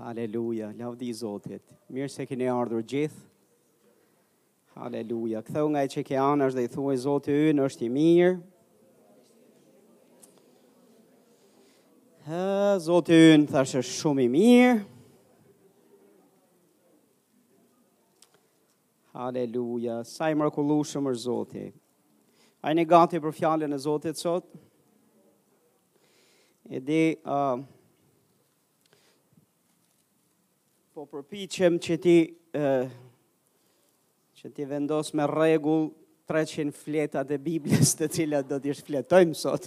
Haleluja, lavdi Zotit. Mirë se keni ardhur të gjithë. Haleluja. Kthehu nga ai që ke anash dhe i thuaj Zoti ynë është i mirë. Ha, Zoti ynë thashë është shumë i mirë. Haleluja, sa i mrekullueshëm është Zoti. A jeni gati për fjalën e Zotit sot? E di, uh, po përpiqem që t'i, uh, që t'i vendos me rregull 300 fletat e Biblës të cilat do t'i shfletojmë sot.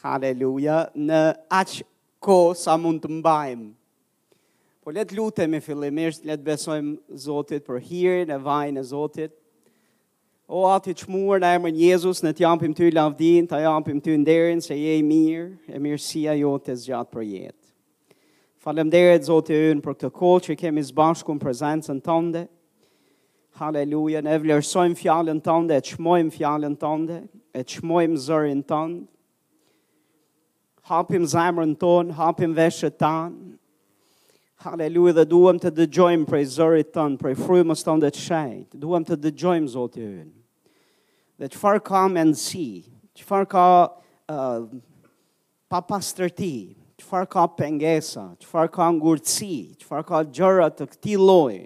Haleluja, në aq kohë sa mund të mbajmë. Po le të lutemi fillimisht, le t'i besojmë Zotit për hirin e vajin e Zotit. O Atë i çmuar në emrin Jezus, ne të japim ty lavdin, të japim ty nderin se je i mirë, e mirësia jote zgjat përjetë. Faleminderit Zoti ynë për këtë kohë që kemi së bashku në prezencën tënde. Haleluja, ne vlerësojmë fjalën tënde, e çmojmë fjalën tënde, e çmojmë zërin tënd. Hapim zemrën tonë, hapim veshët tanë. Haleluja dhe duam të dëgjojmë prej zërit tënd, prej frymës tënde të shenjtë. Duam të dëgjojmë Zoti ynë. Dhe çfarë ka mendësi, çfarë ka uh, papastërti, çfarë ka pengesa, çfarë ka ngurtësi, çfarë ka gjëra të këtij lloji,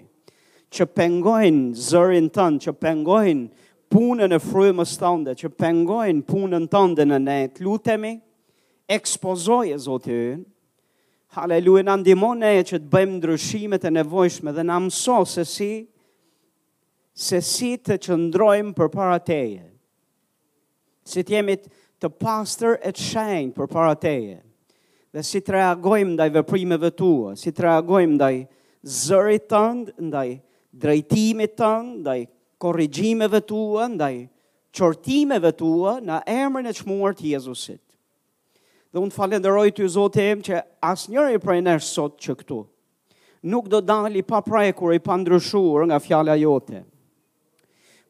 që pengojnë zërin tënd, që pengojnë punën e frymës tënde që pengojnë punën tënde në ne, të lutemi, ekspozoje Zoti ynë, haleluja, na ndihmo ne që të bëjmë ndryshimet e nevojshme dhe na mëso se si, se si të qëndrojmë përpara teje, si të jemi të pastër e të shenjtë përpara teje, dhe si të reagojmë ndaj veprimeve tua, si të reagojmë ndaj zërit tënd, ndaj drejtimit tënd, ndaj korrigjimeve tua ndaj qortimeve tua në emrin e çmuar të Jezusit. Dhe unë të falënderoj ty Zoti im që asnjëri prej nesh sot që këtu nuk do dalë i paprekur i pandryshuar nga fjala jote.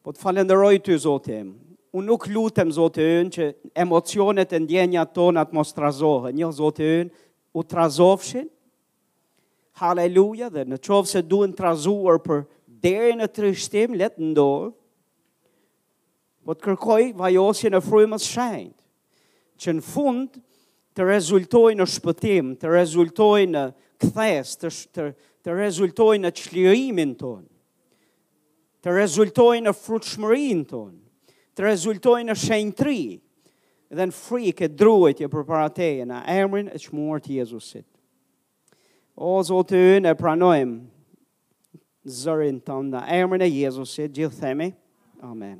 Po të falënderoj ty Zoti im. Unë nuk lutem Zoti ynë që emocionet e ndjenjat tona të mos trazohen. Jo Zoti ynë, u trazofshin Haleluja dhe në qoftë se duhen trazuar për deri në trishtim, le të ndodhë, po të kërkoj vajosjen e frymës shenjtë, që në fund të rezultojë në shpëtim, të rezultojë në kthesë, të, të, të rezultojë në çlirimin tonë. të rezultojë në frutshmërinë tonë, të rezultojë në shenjtëri dhe në frikë e druajtje përpara teje në emrin e çmuar të Jezusit. O Zoti ynë e pranojmë zërin tonë në emrin e Jezusit, gjithë themi, amen.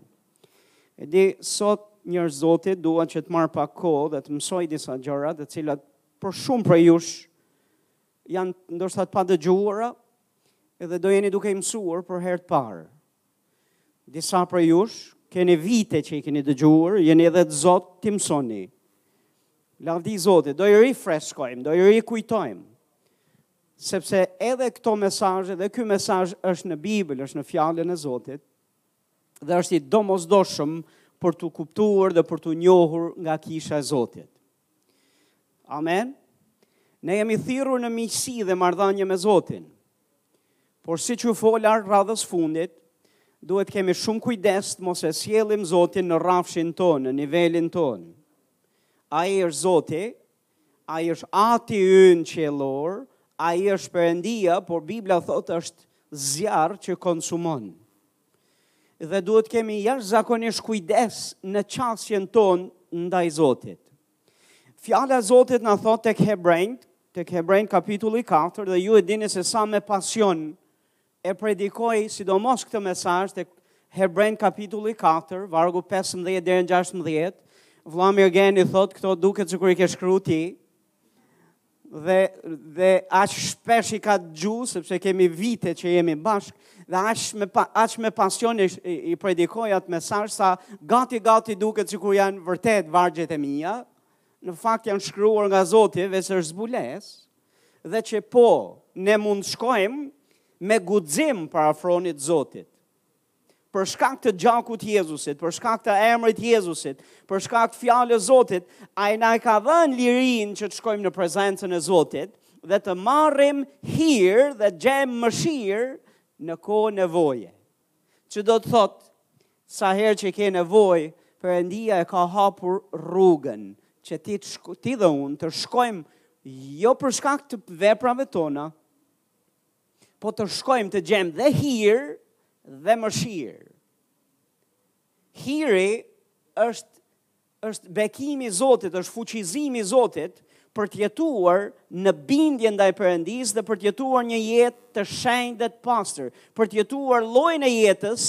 E di, sot njerëz Zotit dua që të marr pak kohë dhe të mësoj disa gjëra të cilat për shumë prej jush Janë ndoshta të padëgjuara dhe do jeni duke i mësuar për herë të parë. Disa prej jush keni vite që i keni dëgjuar, jeni edhe të zot t'i mësoni. Lavdi Zotit, do i rifreskojmë, do i rikujtojmë. Sepse edhe këto mesazhe dhe ky mesazh është në Bibël, është në fjalën e Zotit dhe është i domosdoshëm për t'u kuptuar dhe për t'u njohur nga kisha e Zotit. Amen. Ne jemi thirrur në miqësi dhe marrëdhënie me Zotin. Por siç ju fola radhës fundit, duhet të kemi shumë kujdes të mos e sjellim Zotin në rrafshin tonë, në nivelin tonë. Ai është Zoti, ai është Ati ynë qiellor, ai është Perëndia, por Bibla thotë është zjarr që konsumon. Dhe duhet kemi jashtëzakonisht kujdes në qasjen tonë ndaj Zotit. Fjala e Zotit na thotë tek Hebrenjtë, tek Hebrenjtë kapitulli 4, dhe ju e dini se sa me pasion e predikoj, sidomos këtë mesazh tek Hebrenjtë kapitulli 4, vargu 15 deri në 16, vëlla Mirgeni thotë, këto duket sikur i ke shkru ti, dhe dhe aq shpesh i ka dëgju sepse kemi vite që jemi bashkë dhe aq me pa, aq me pasion i, i predikoj atë mesazh sa gati gati duket sikur janë vërtet vargjet e mia në fakt janë shkruar nga Zoti veçse është zbulesë dhe që po ne mund shkojmë me guxim para fronit Zotit për shkak të gjakut të Jezusit, për shkak të emrit të Jezusit, për shkak të fjalës Zotit, ai na e ka dhënë lirinë që të shkojmë në prezencën e Zotit dhe të marrim hir dhe gjejmë mëshirë në kohë nevoje. Që do të thotë, sa herë që ke nevojë, Perëndia e ka hapur rrugën që ti, ti dhe unë të shkojmë jo për shkak të veprave tona, Po të shkojmë të gjejmë dhe hir dhe mëshirë. Hiri është është bekimi i Zotit, është fuqizimi i Zotit për të jetuar në bindje ndaj Perëndisë dhe për të jetuar një jetë të shenjtë dhe të pastër, për të jetuar llojin e jetës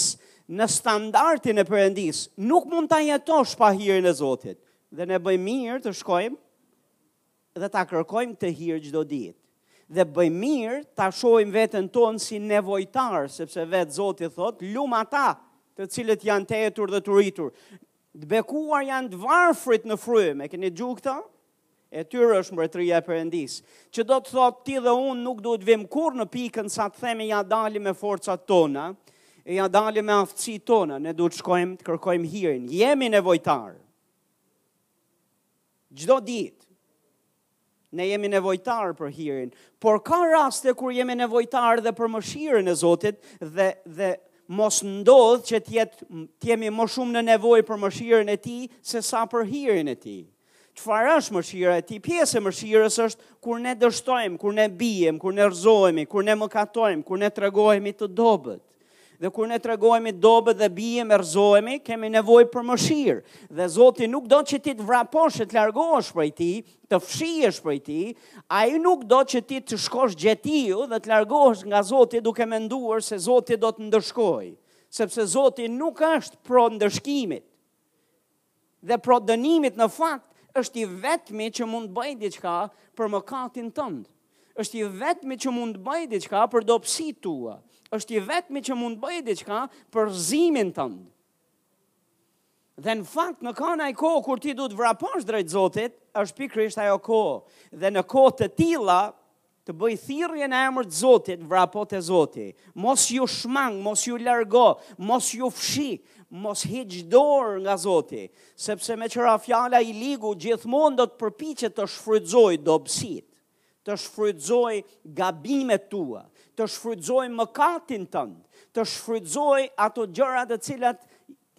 në standardin e Perëndisë. Nuk mund ta jetosh pa hirin e Zotit. Dhe ne bëjmë mirë të shkojmë dhe ta kërkojmë këtë hir çdo ditë. Dhe bëjmë mirë ta shohim veten tonë si nevojtar, sepse vetë Zoti thotë, lum ata të cilët janë të etur dhe të uritur. Të bekuar janë të varfrit në frymë. E keni dëgjuar këtë? E tyre është mbretëria e Perëndisë. Që do të thotë ti dhe unë nuk duhet vim kurrë në pikën sa të themi ia dalim me forcat tona, e ia dalim me aftësi tona, ne duhet shkojmë të kërkojmë hirin. Jemi nevojtar. Çdo ditë ne jemi nevojtarë për hirin, por ka raste kur jemi nevojtarë dhe për mëshirën e Zotit dhe dhe mos ndodh që të jemi më shumë në nevojë për mëshirën e tij sesa për hirin e tij. Çfarë është mëshira e tij? Pjesë e mëshirës është kur ne dështojmë, kur ne biem, kur ne rrëzohemi, kur ne mëkatojmë, kur ne tregohemi të dobët. Dhe kur ne tregohemi dobët dhe biem e rrëzohemi, kemi nevojë për mëshirë. Dhe Zoti nuk do që ti të vraposh e të largohesh prej tij, të fshihesh prej tij, ai nuk do që ti të shkosh gjetiu dhe të largohesh nga Zoti duke menduar se Zoti do të ndëshkojë. Sepse Zoti nuk është pro ndëshkimit. Dhe pro dënimit. Në fakt është i vetmi që mund të bëjë diçka për mëkatin tënd. Është i vetmi që mund të bëjë diçka për dobësitë tua. Është i vetmi që mund të bëjë diçka për rrëzimin tënd. Dhe në fakt në ka një kohë kur ti duhet vraposh drejt Zotit, është pikërisht ajo kohë. Dhe në kohë të tilla Të bëj thirrje në emër të Zotit, vrapo te Zoti. Mos iu shmang, mos iu largo, mos iu fshih, mos hiq dorë nga Zoti, sepse meqë ra fjala i ligu gjithmonë do të përpiqet të shfrytëzojë dobësitë të shfrytëzojë gabimet tua, të shfrytëzojë mëkatin tënd, të shfrytëzojë ato gjëra të cilat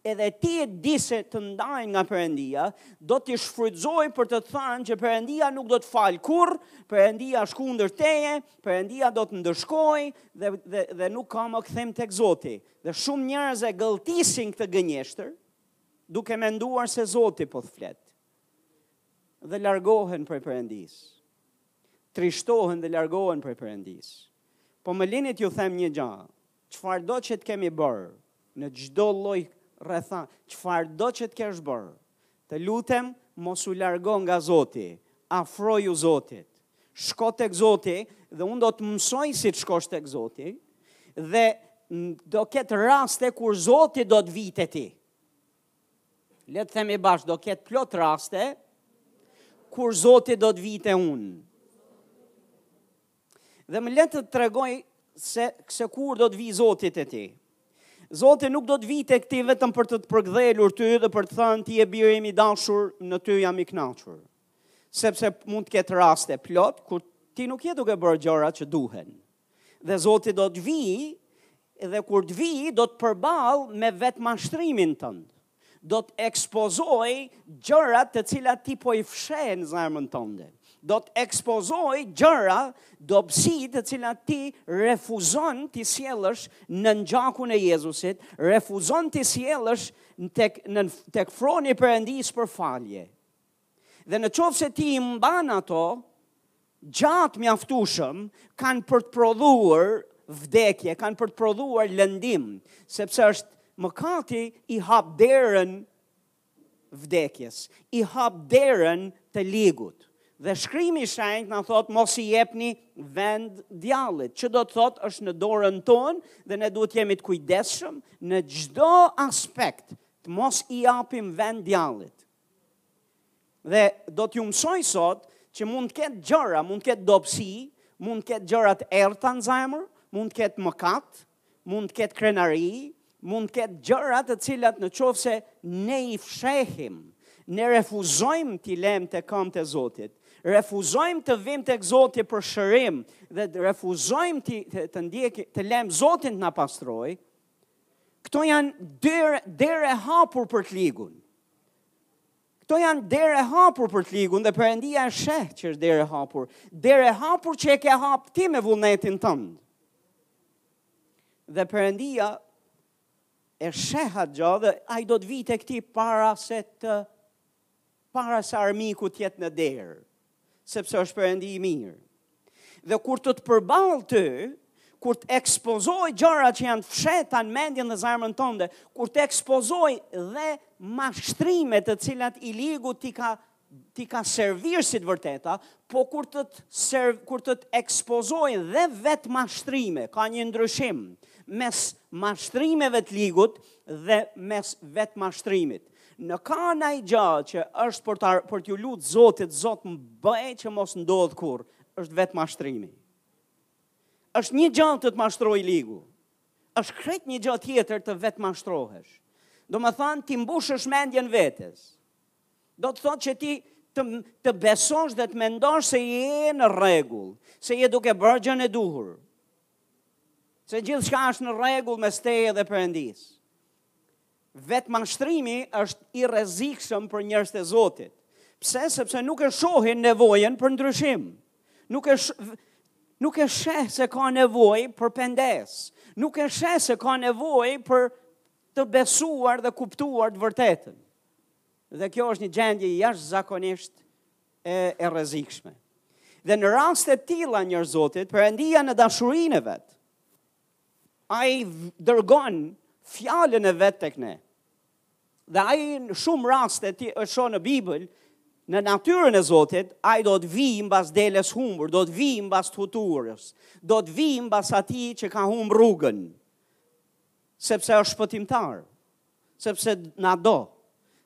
Edhe ti e di se të ndajnë nga Perëndia, do t'i shfrytëzojë për të thënë që Perëndia nuk do të falë kurrë, Perëndia është kundër teje, Perëndia do të ndëshkojë dhe dhe dhe nuk ka më kthim tek Zoti. Dhe shumë njerëz e gëlltisin këtë gënjeshtër, duke menduar se Zoti po të flet. Dhe largohen prej Perëndisë. Trishtohen dhe largohen prej Perëndisë. Po më lini t'ju them një gjë. Çfarëdo që të kemi bërë, në çdo lloj rretha, çfarëdo që të kesh bërë, të lutem mos u largo nga Zoti, afroju Zotit. Shko tek Zoti dhe unë do të mësoj si të shkosh tek Zoti dhe do ketë raste kur Zoti do të vijë te ti. Le të themi bashkë, do ketë plot raste kur Zoti do të vijë te unë. Dhe më ler të të tregoj se, se kur do të vijë Zoti te ti. Zoti nuk do të vijë tek ti vetëm për të të përkëdhelur ty dhe për të thënë ti je biri im i dashur në ty jam i kënaqur. Sepse mund të ketë raste plot, kur ti nuk je duke bërë gjëra që duhen. Dhe Zoti do të vijë dhe kur të vijë do të përballë me vetëmashtrimin tënd. Do të ekspozojë gjëra të cilat ti po i fsheh në zemrën tënde. Do të ekspozojë gjëra dobësi të cilat ti refuzon t'i sjellësh nën gjakun e Jezusit, refuzon t'i sjellësh tek në tek froni i Perëndisë për falje. Dhe në qoftë se ti i mban ato, gjatë mjaftushëm, kanë për të prodhuar vdekje, kanë për të prodhuar lëndim, sepse është mëkati i hap derën vdekjes, i hap derën të ligut. Dhe shkrimi i shenjtë na thotë, mos i jepni vend djallit, që do të thotë është në dorën tonë dhe ne duhet të jemi të kujdesshëm në çdo aspekt të mos i japim vend djallit. Dhe do t'ju mësoj sot që mund të ketë gjëra, mund të ketë dobësi, mund të ketë gjëra të errëta në zemër, mund të ketë mëkat, mund të ketë krenari, mund të ketë gjëra të cilat në qoftë se ne i fshehim, ne refuzojmë t'i lëmë te këmbët e Zotit, refuzojmë të vijmë tek Zoti për shërim dhe refuzojmë të, të, të, ndjek, të lëmë Zotin të na pastrojë, Këto janë derë derë e hapur për të ligun. Këto janë derë e hapur për të ligun dhe Perëndia e sheh që është derë e hapur. Derë e hapur që e ke hap ti me vullnetin tënd. Dhe Perëndia e sheh atë gjë dhe ai do të vijë tek ti para se të para se armiku të jetë në derë, sepse është Perëndi i mirë. Dhe kur të të përballë ty, kur të ekspozojë gjëra që janë të fshehta në mendjen dhe zemrën tënde, kur të ekspozojë dhe mashtrime të cilat i ligu t'i ka t'i ka servir si të vërteta, po kur të të serv, kur të të ekspozojë dhe vetëmashtrime, ka një ndryshim mes mashtrimeve të të ligut dhe mes vetëmashtrimit. Në ka naj gja që është për ta për t'ju lut Zotit, Zot më bëj që mos ndodhë kurrë, është vetëmashtrimi. Është një gja të të mashtrojë i ligu. Është krejt një gja tjetër të vetëmashtrohesh. Domethanë, t'i mbushësh mendjen vetes. Do të thotë që ti të, të besosh dhe të mendosh se je në rregull, se je duke bërë gjan e duhur, se gjithçka është në rregull mes teje dhe Perëndisë. Vetëmashtrimi është i rrezikshëm për njerëzit e Zotit. Pse? Sepse nuk e shohin nevojën për ndryshim. Nuk e sh... nuk e sheh se ka nevojë për pendesë. Nuk e sheh se ka nevojë për të besuar dhe kuptuar të vërtetën. Dhe kjo është një gjendje jashtëzakonisht e, e rezikshme. Dhe në raste të tilla, njerëz të Zotit, Perëndia në dashurinë e vet, Ai dërgon fjalën e vet tek ne. Dhe ai në shumë raste ti e shoh në Bibël, në natyrën e Zotit, ai do të vijë mbas deles së humbur, do të vijë mbas të humburës, do të vijë mbas atij që ka humbur rrugën. Sepse është shpëtimtar. Sepse na do,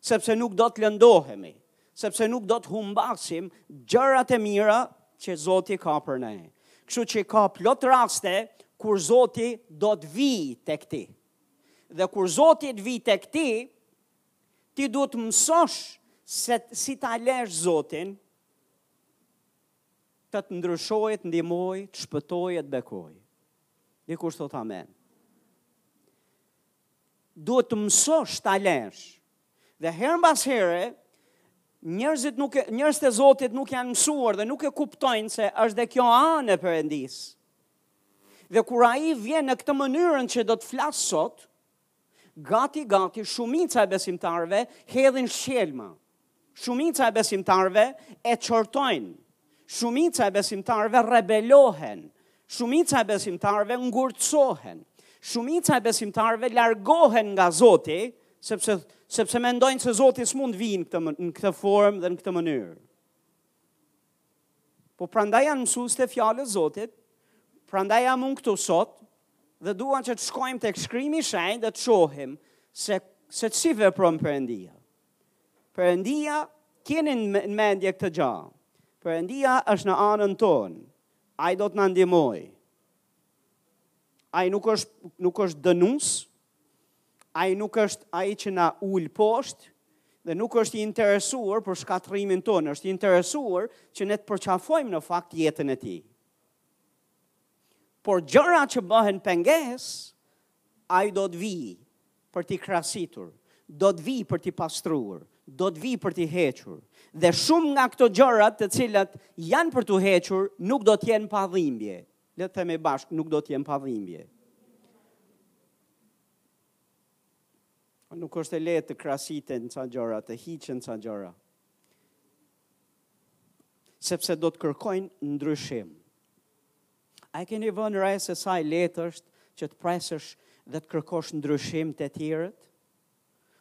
sepse nuk do të lëndohemi, sepse nuk do të humbasim gjërat e mira që Zoti ka për ne. Kështu që ka plot raste kur Zoti do të vijë tek ti. Dhe kur Zoti të vijë tek ti, ti duhet të mësosh se si ta lësh Zotin të të ndryshojë, të ndihmojë, të shpëtojë, të bekojë. Dikush të thotë amen. duhet të mësosh ta lësh. Dhe herë mbas here njerëzit nuk njerëzit e Zotit nuk janë mësuar dhe nuk e kuptojnë se është dhe kjo anë e Perëndisë. Dhe kur ai vjen në këtë mënyrën që do të flas sot, gati gati shumica e besimtarëve hedhin shqelma. Shumica e besimtarëve e qortojnë. Shumica e besimtarëve rebelohen. Shumica e besimtarëve ngurtësohen. Shumica e besimtarëve largohen nga Zoti, sepse sepse mendojnë se Zoti s'mund vijë në këtë në këtë formë dhe në këtë mënyrë. Po prandaj janë mësuesit e fjalës Zotit, prandaj jam unë këtu sot dhe dua që të shkojmë tek shkrimi i shenjtë dhe të shohim se se si vepron Perëndia. Perëndia, keni në mendje këtë gjë. Perëndia është në anën tonë. Ai do të na ndihmojë. Ai nuk është nuk është dënues. Ai nuk është ai që na ul poshtë dhe nuk është i interesuar për shkatërrimin tonë, është i interesuar që ne të përqafojmë në fakt jetën e tij. Por gjëra që bëhen pengesë, ai do të vijë për t'i krasitur, do të vijë për t'i pastruar, do të vijë për t'i hequr. Dhe shumë nga këto gjëra të cilat janë për t'u hequr, nuk do të jenë pa dhimbje. Le të themi bashkë, nuk do të jenë pa dhimbje. Nuk është e lehtë të krasiten ca gjëra, të hiqen ca gjëra. sepse do të kërkojnë ndryshim. A e keni vënë re se sa e lehtë është që të presësh dhe të kërkosh ndryshim te tjerët?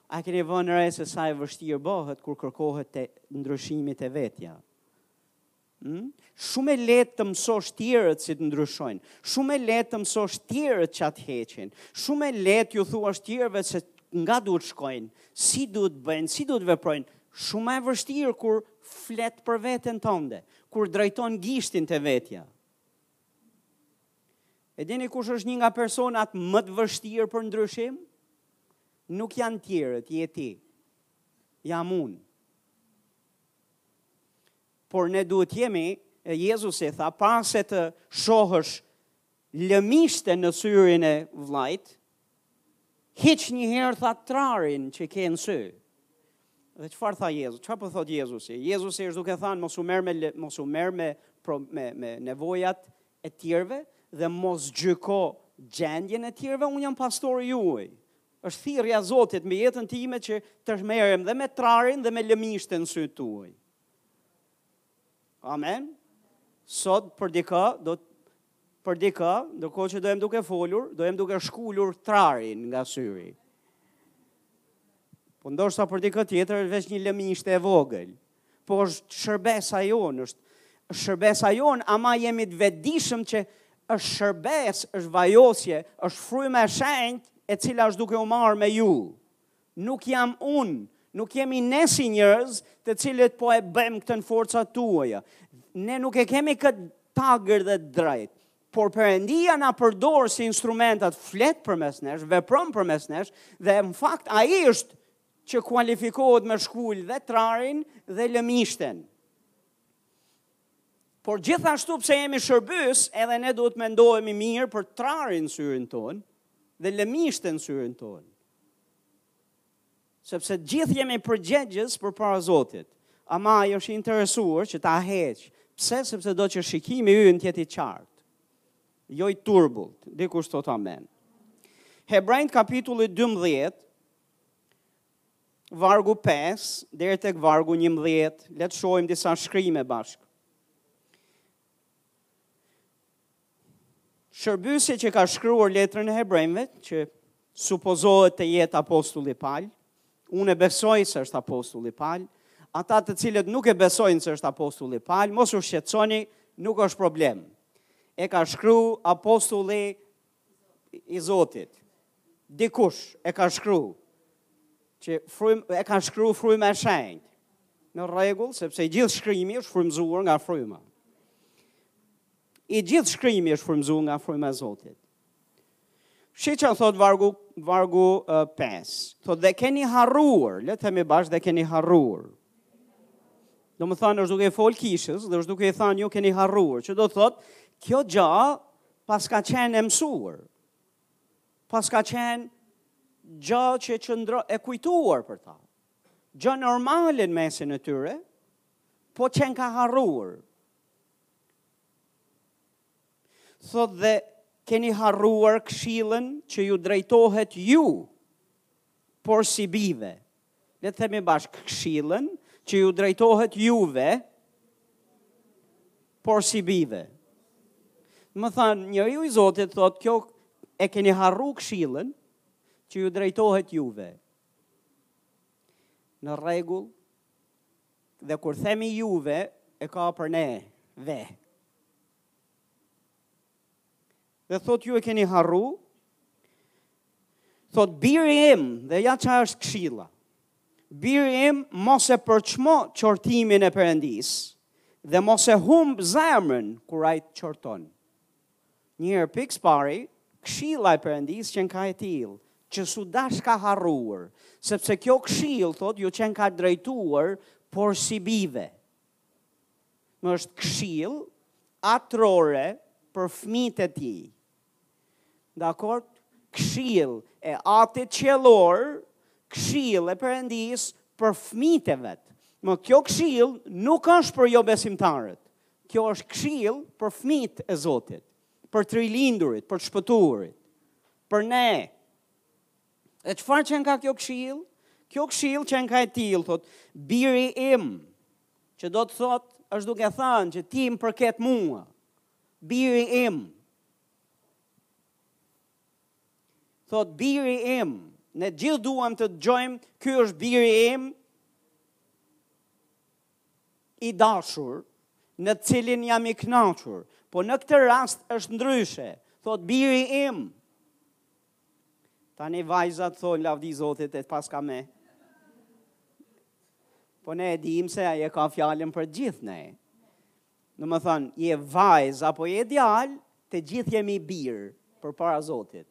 A keni vënë re se sa e vështirë bëhet kur kërkohet të ndryshimit te vetja? Hmm? Shumë e lehtë të mësosh tjerët si të ndryshojnë. Shumë e lehtë të mësosh tjerët ça të heqin. Shumë e lehtë t'ju thuash tjerëve se nga duhet shkojnë, si duhet bëjnë, si duhet veprojnë. Shumë më e vështirë kur flet për veten tënde, kur drejton gishtin te vetja. E dini kush është një nga personat më të vështirë për ndryshim? Nuk janë tjerët, je ti. Jam unë. Por ne duhet jemi, e Jezusi tha, pa se të shohësh lëmishte në syrin e vllait, Hiq një herë tha trarin që ke në sy. Dhe çfarë tha Jezus? Çfarë po thotë Jezusi? Jezusi është duke thënë mos u merr me mos u merr me me me nevojat e tjerëve dhe mos gjyko gjendjen e tjerëve, unë jam pastori juaj. Është thirrja e Zotit me jetën time që të merrem dhe me trarin dhe me lëmishten në sy tuaj. Amen. Sot për dika do të për dika, ndërkohë që do jem duke folur, do jem duke shkulur trarin nga syri. Po ndoshta për dika tjetër është veç një lëmishte e vogël. Po është shërbesa jonë, është shërbesa jonë, ama jemi të vetëdijshëm që është shërbesë, është vajosje, është fryma e shenjtë e cila është duke u marrë me ju. Nuk jam unë, nuk jemi ne si njerëz të cilët po e bëjmë këtë në forcat tuaja. Ne nuk e kemi këtë tagër dhe të drejtë. Por Perëndia na përdor si instrumenta, flet përmes nesh, vepron përmes nesh, dhe në fakt ai është që kualifikohet me shkul dhe trarin dhe lëmishten. Por gjithashtu pse jemi shërbyes, edhe ne duhet mendohemi mirë për trarin syrin tonë dhe lëmishten syrin tonë. Sepse të gjithë jemi përgjegjës përpara Zotit. Ama ai është i interesuar që ta heqë. Pse? Sepse do që shikimi ynë të jetë i qartë. Jo i turbullt. Dikush thotë amen. Hebrenjtë kapitulli 12, vargu 5, deri tek vargu 11, le të shohim disa shkrime bashkë. Shërbyesi që ka shkruar letrën e Hebrejve, që supozohet të jetë apostulli Paul, unë e besoj se është apostulli Paul, ata të cilët nuk e besojnë se është apostulli Paul, mos u shqetësoni, nuk është problem. E ka shkru apostulli i Zotit. Dikush e ka shkru që frym, e ka shkru fryma e shenjtë. Në rregull, sepse i gjithë shkrimi është frymzuar nga fryma. I gjithë shkrimi është frymëzuar nga fryma e Zotit. Shih ça thot vargu, vargu uh, 5, thot dhe keni harruar, le ta themi bashkë dhe keni harruar. Domethanë është duke i fol kishës dhe është duke i thanë ju keni harruar, që do thot, kjo gja paska qenë e msuar, paska qenë gja që qëndro e kujtuar për ta. Gja normale n'mesin e tyre, po qenka harruar, Thotë dhe keni harruar këshillën që ju drejtohet ju, porsi bijve. Le ta themi bashkë këshillën që ju drejtohet juve, porsi bijve. Domethanë, njeriu i Zotit thotë, kjo e keni harru këshillën që ju drejtohet juve. Në rregull, Dhe kur themi juve, e ka për neve. Dhe thot ju e keni harru, thot biri im, dhe ja ça është kshilla, biri im mos e përçmo qortimin e Perëndisë, dhe mos e humb zemrën kur ai të qorton. Një herë pikë së pari, këshilla e Perëndisë qenka e tillë, që s'u dashka harruar, sepse kjo këshillë, thotë, iu qenka drejtuar porsi bijve. Më është këshillë atrore për fëmijët e tij. Dakord? Këshillë e Atit qiellor, këshillë e Perëndisë për fëmijët e vet. Më kjo këshillë nuk është për jobesimtarët. Kjo është këshillë për fëmijt e Zotit, për të rilindurit, për të shpëtuarit, për ne. E çfarë qenka kjo këshillë? Kjo këshillë qenka e tillë, thot, biri im, që do të thot, është duke thanë që ti më përket mua, biri im, thot, biri im, ne të gjithë duam të dëgjojmë, ky është biri im, i dashur, në të cilin jam i kënaqur, po në këtë rast është ndryshe, thotë biri im. Tani vajzat thonë lavdi Zotit e paska me. Po ne e dimë se ai e ka fjalën për gjithë ne. Domethënë, je vajzë, apo je djalë, të gjithë jemi bij përpara Zotit.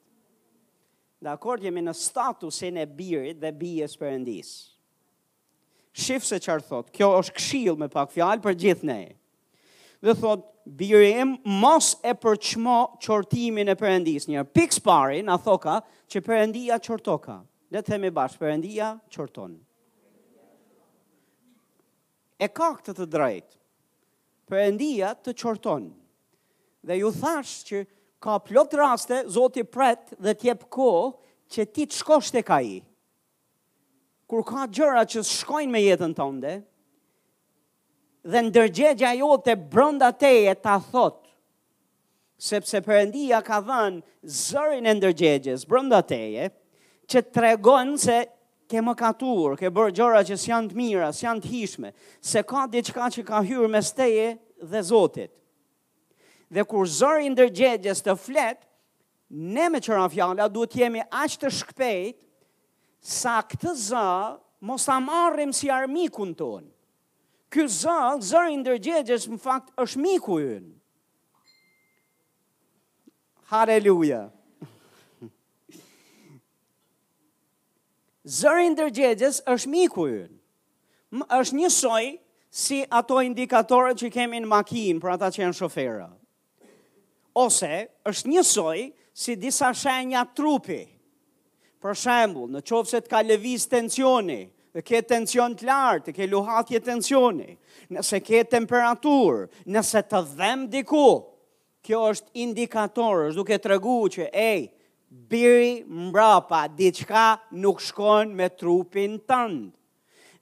Dakord jemi në statusin e birit dhe bijës Perëndisë. Shif se çfarë thotë. Kjo është këshillë me pak fjalë për gjithë ne. Dhe thotë, biri im mos e përçmo qortimin e Perëndisë. Një, pikë së pari na thoka që Perëndia qortoka. Le të themi bashkë, Perëndia qorton. E ka këtë të drejtë. Perëndia të qorton. Dhe ju thashë që ka plot raste Zoti pret dhe të jep kohë që ti të shkosh tek ai. Kur ka gjëra që s'shkojnë me jetën tënde, dhe ndërgjegja jote brënda teje ta thotë, sepse Perëndia ka dhënë zërin e ndërgjegjes brënda teje, që të tregon se ke mëkatur, ke bërë gjëra që s'janë të mira, s'janë të hijshme, se ka diçka që ka hyrë mes teje dhe Zotit. Dhe kur zëri i ndërgjegjes të flet, ne meqë ra fjala duhet të jemi aq të shpejtë sa këtë zë mos ta marrim si armikun tonë. Ky zë, zëri i ndërgjegjes në fakt është miku ynë. Haleluja. Zëri i ndërgjegjes është miku ynë. Është njësoj si ato indikatorët që kemi në makinë për ata që janë shofera. Ose është njësoj si disa shenja trupi. Për shembull, në qoftë se të ka lëviz tensioni, dhe ke tension të lartë, dhe ke luhatje tensioni, nëse ke temperaturë, nëse të dhemb diku, Kjo është indikator, është duke tregu që ej, bjeri mbrapa, diçka nuk shkon me trupin tënd.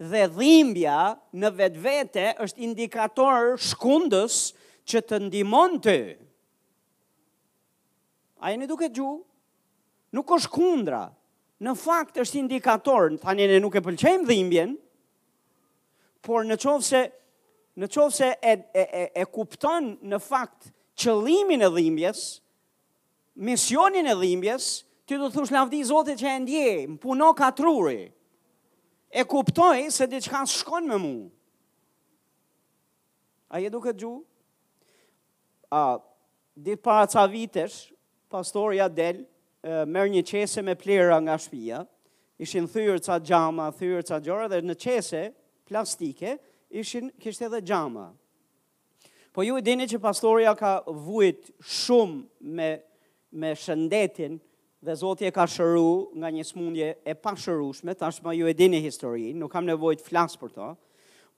Dhe dhimbja në vetvete është indikator shkundës që të ndihmon ty. A jeni duke dëgju? Nuk është kundra. Në fakt është indikator, tani ne nuk e pëlqejmë dhimbjen, Por në qoftë se, në qoftë se e, e, e, e kupton në fakt qëllimin e dhimbjes, misionin e dhimbjes, ti do thuash lavdi Zotit që e ndjej, më punoka truri. E kuptoj se diçka s'shkon me mua. A je duke gju? A, dini para ca vitesh, pastorja del, merr një qese me plehra nga shpia, ishin thyrë ca xhama, thyrë ca gjëra, dhe në qese plastike, ishin, kishte edhe xhama. Po ju e dini që pastorja ka vujt shumë me, me shëndetin, Dhe Zoti e ka shëru nga një smundje e pashërushme, tashmë ju e dini historinë, nuk kam nevojë të flas për to.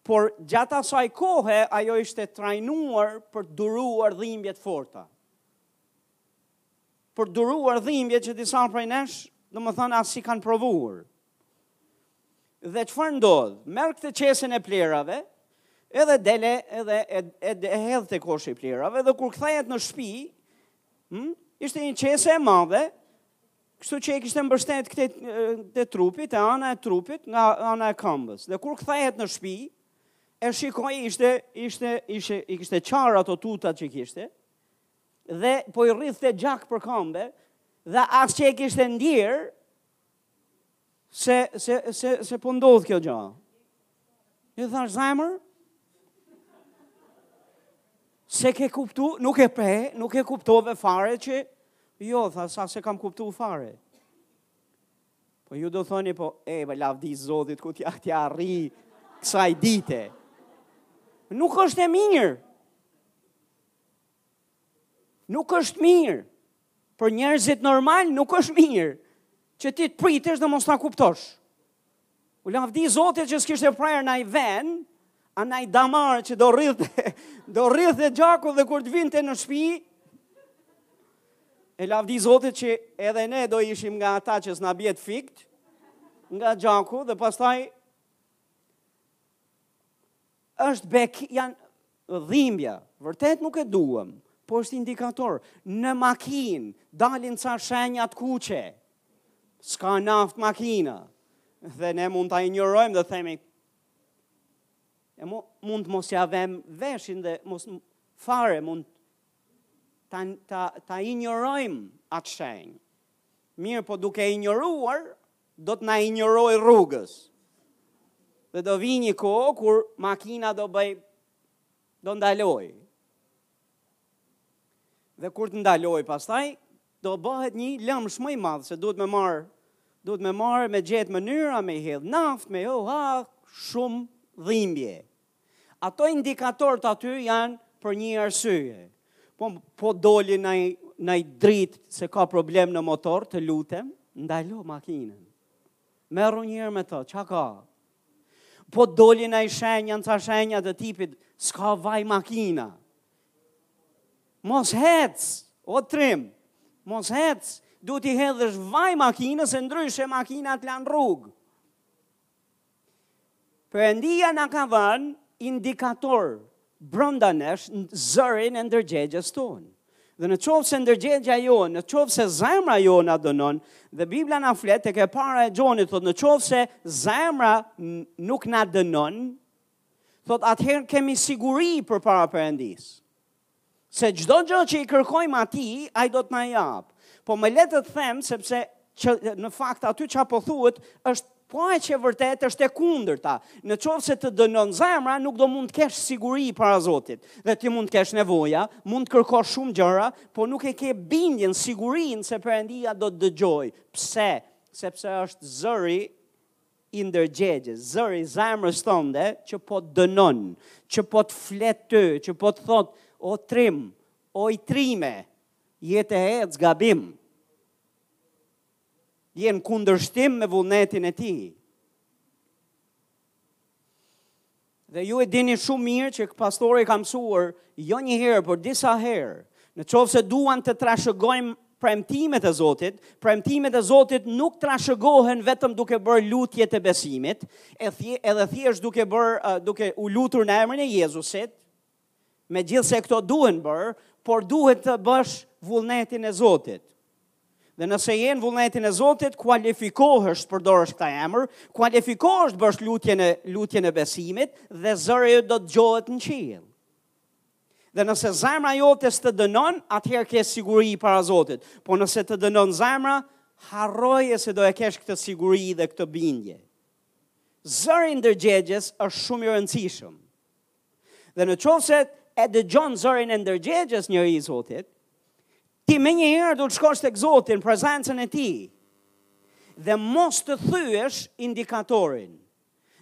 Por gjatë asaj kohe ajo ishte trajnuar për të duruar dhimbje të forta. Për të duruar dhimbje që disa prej nesh, domethënë as s'i kanë provuar. Dhe çfarë ndodh? Merr këtë qesen e plehrave, edhe del edhe e, e, e hedh te koshi i plehrave dhe kur kthehet në shpi, Hmm? Ishte një qese e madhe, kështu që e kishte mbështet këtu te trupi, te ana e trupit, nga ana e këmbës. Dhe kur kthehet në shpi, e shikoj ishte, ishte, ishte, i kishte qarë ato tutat që kishte, dhe po i rridhte gjak për këmbe, dhe as që e kishte ndjerë, Se, se, se, se po ndodh kjo gja. I thash zemër, s'e ke kuptu, nuk e pe, nuk e kuptove fare që, jo, tha, s'e, s'e kam kuptu fare. Po ju do thoni, po, e, bë, lavdi zotit, ku t'ia, t'ia arrij kësaj dite. Nuk është e mirë. Nuk është mirë. Për njerëzit normal nuk është mirë që ti të pritesh dhe mos ta kuptosh. U lavdi Zotit që s'kishte prerë nonji venë, a nonji damar që do rridh, do rridhte gjaku dhe kur të vinte në shpi, e lavdi Zotit që edhe ne do ishim nga ata që s'na bie të fikt, nga gjaku dhe pastaj është bek, janë, Dhimbja, vërtet nuk e duam, po është indikator. Në makinë, dalin ca shenja të kuqe. S'ka naftë makina. Dhe ne mund ta injorojmë dhe themi, e mo, mund të mos ia vem veshin dhe mos fare mund ta, ta, ta injorojmë atë shenjë. Mirëpo duke injoruar, do të na injorojë rrugës. Dhe do vijë një kohë kur makina do bëj do ndaloj. Dhe kur të ndaloj pastaj do bëhet një lëmsh më i madh se duhet me marr duhet me marr me gjet mënyra me hedh naft me ho ha shumë dhimbje Ato indikatorë aty janë për një arsye. Po, po doli ndonjë dritë se ka problem në motor, të lutem, ndalo makinën. Merru një herë me to, ça ka? Po doli ndonjë shenjë, janë ca shenja të tipit, s'ka vaj makina. Mos hec, o trim, mos hec, duhet t'i hedhësh vaj makinës se ndryshe makina të lë në rrugë. Perëndia na ka vënë indikatorë brenda nesh zërin e ndërgjegjes tonë. Dhe në qoftë se ndërgjegja jonë, në qoftë se zemra jonë na dënon, dhe Biblia na flet te e Para e Gjonit, thotë, në qoftë se zemra nuk na dënon, thotë, atëherë kemi siguri përpara Perëndisë. Se çdo gjë që i kërkojmë atij, ai do të na japë. Po më lër të të them se pse që në fakt aty ça po thuhet është po aq e vërtetë edhe e kundërta. Në qoftë se të dënon zemra, nuk do mund të kesh siguri para Zotit. Dhe ti mund të kesh nevoja, mund të kërkosh shumë gjëra, po nuk e ke bindjen, sigurinë se Perëndia do të dëgjojë. Pse? Sepse është zëri i ndërgjegjes, zëri i zemrës tënde që po të dënon, që po të flet ty, që po të thotë o trim, oj trime, je duke ec gabim. Je në kundërshtim me vullnetin e tij. Dhe ju e dini shumë mirë që pastori ka mësuar jo një herë, por disa herë, në qoftë se duam të trashëgojmë premtimet e Zotit, premtimet e Zotit nuk trashëgohen vetëm duke bërë lutjet e besimit, e thje, edhe thjesht duke bërë duke u lutur në emrin e Jezusit, Megjithëse këto duhen bërë, por duhet të bësh vullnetin e Zotit. Dhe nëse je në vullnetin e Zotit, kualifikohesh të përdorësh këtë emër, kualifikohesh të bësh lutjen e, lutjen e besimit dhe zëri yt do dëgjohet në qiell. Dhe nëse zemra jote s'të dënon, atëherë ke siguri para Zotit. Po nëse të dënon zemra, harroje se do e kesh këtë siguri dhe këtë bindje. Zëri i ndërgjegjes është shumë i rëndësishëm. Dhe në qoftë se e dëgjon zërin e ndërgjegjes njeri i Zotit, ti menjëherë duhet të shkosh tek Zoti në prezencën e tij, dhe mos të thyesh indikatorin,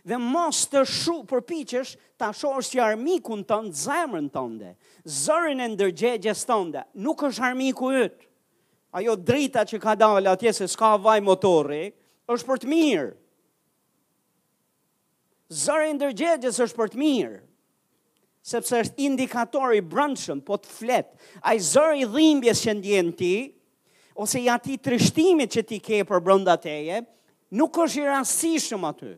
dhe mos të përpiqesh ta shohësh si armikun tënd zemrën tënde, zërin e ndërgjegjes tënde, nuk është armiku yt, ajo drita që ka dalë atje se s'ka vaj motori, është për të mirë. Zëri i ndërgjegjes është për të mirë, sepse është indikator i brëndshëm, po të flet. Ai zëri i dhimbjes që ndjen ti, ose i ati trishtimit që ti ke për brënda teje, nuk është i rastishëm aty.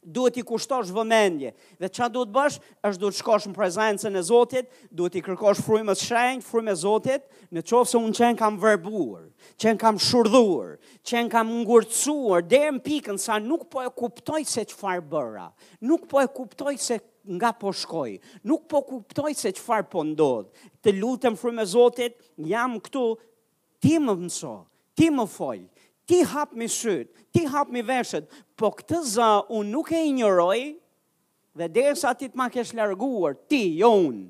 Duhet t'i kushtosh vëmendje. Dhe çfarë duhet të bësh? Është duhet të shkosh në prezencën e Zotit, duhet t'i kërkosh frymës së shenjtë, frymë e Zotit, në qoftë se unë qenkam verbuar, qenkam shurdhuar, qenkam ngurtësuar deri në pikën sa nuk po e kuptoj se çfarë bëra, nuk po e kuptoj se nga po shkoj, nuk po kuptoj se çfarë po ndodh. Të lutem frymë e Zotit, jam këtu Ti më mëso, ti më fol, ti hapmi sytë, ti hapmi veshët, po këtë zë unë nuk e injoroj, dhe derisa ti të ma kesh larguar, ti, jo unë,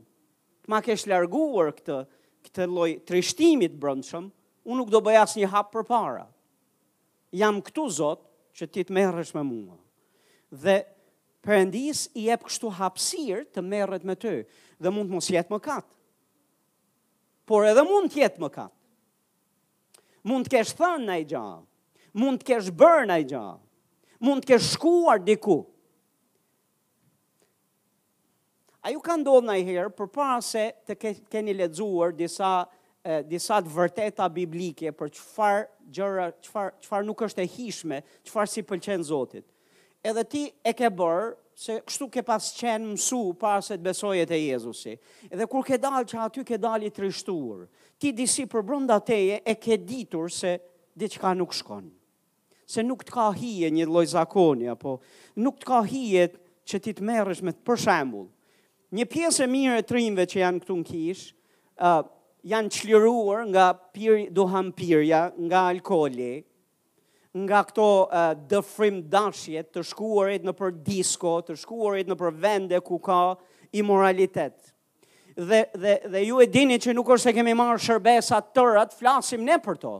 të ma kesh larguar këtë, këtë lloj trishtimi të brëndshëm, unë nuk do bëj asnjë hap përpara. Jam këtu, Zot, që ti të merresh me mua. Dhe Perëndisë i jep kështu hapsirë të merret me ty, dhe mund të mos jetë mëkat. Por edhe mund të jetë mëkat. Mund të kesh thënë nanj gjë. Mund të kesh bërë nanj gjë. Mund të kesh shkuar diku. A ju ka ndodh nanjherë, përpara se të keni lexuar disa, e, disa të vërteta biblike për çfarë gjëra, çfarë, çfarë nuk është e hijshme, çfarë s'i pëlqen Zotit. Edhe ti e ke bërë, se kështu ke pas qenë mësu para se të besoje te Jezusi. Edhe kur ke dalë që aty ke dalë i trishtuar. Ti disi përbrenda teje e ke ditur se diçka nuk shkon. Se nuk të ka hije një lloj zakoni apo nuk të ka hije që ti të merresh me për shembull. Një pjesë e mirë e trimve që janë këtu në kishë, uh, janë çliruar nga pir, duhanpirja, nga alkooli, nga këto dëfrimdashjet, të shkuarit nëpër disko, të shkuarit nëpër vende ku ka imoralitet. Dhe dhe dhe ju e dini që nuk është se kemi marrë shërbesa të tëra, të flasim ne për to.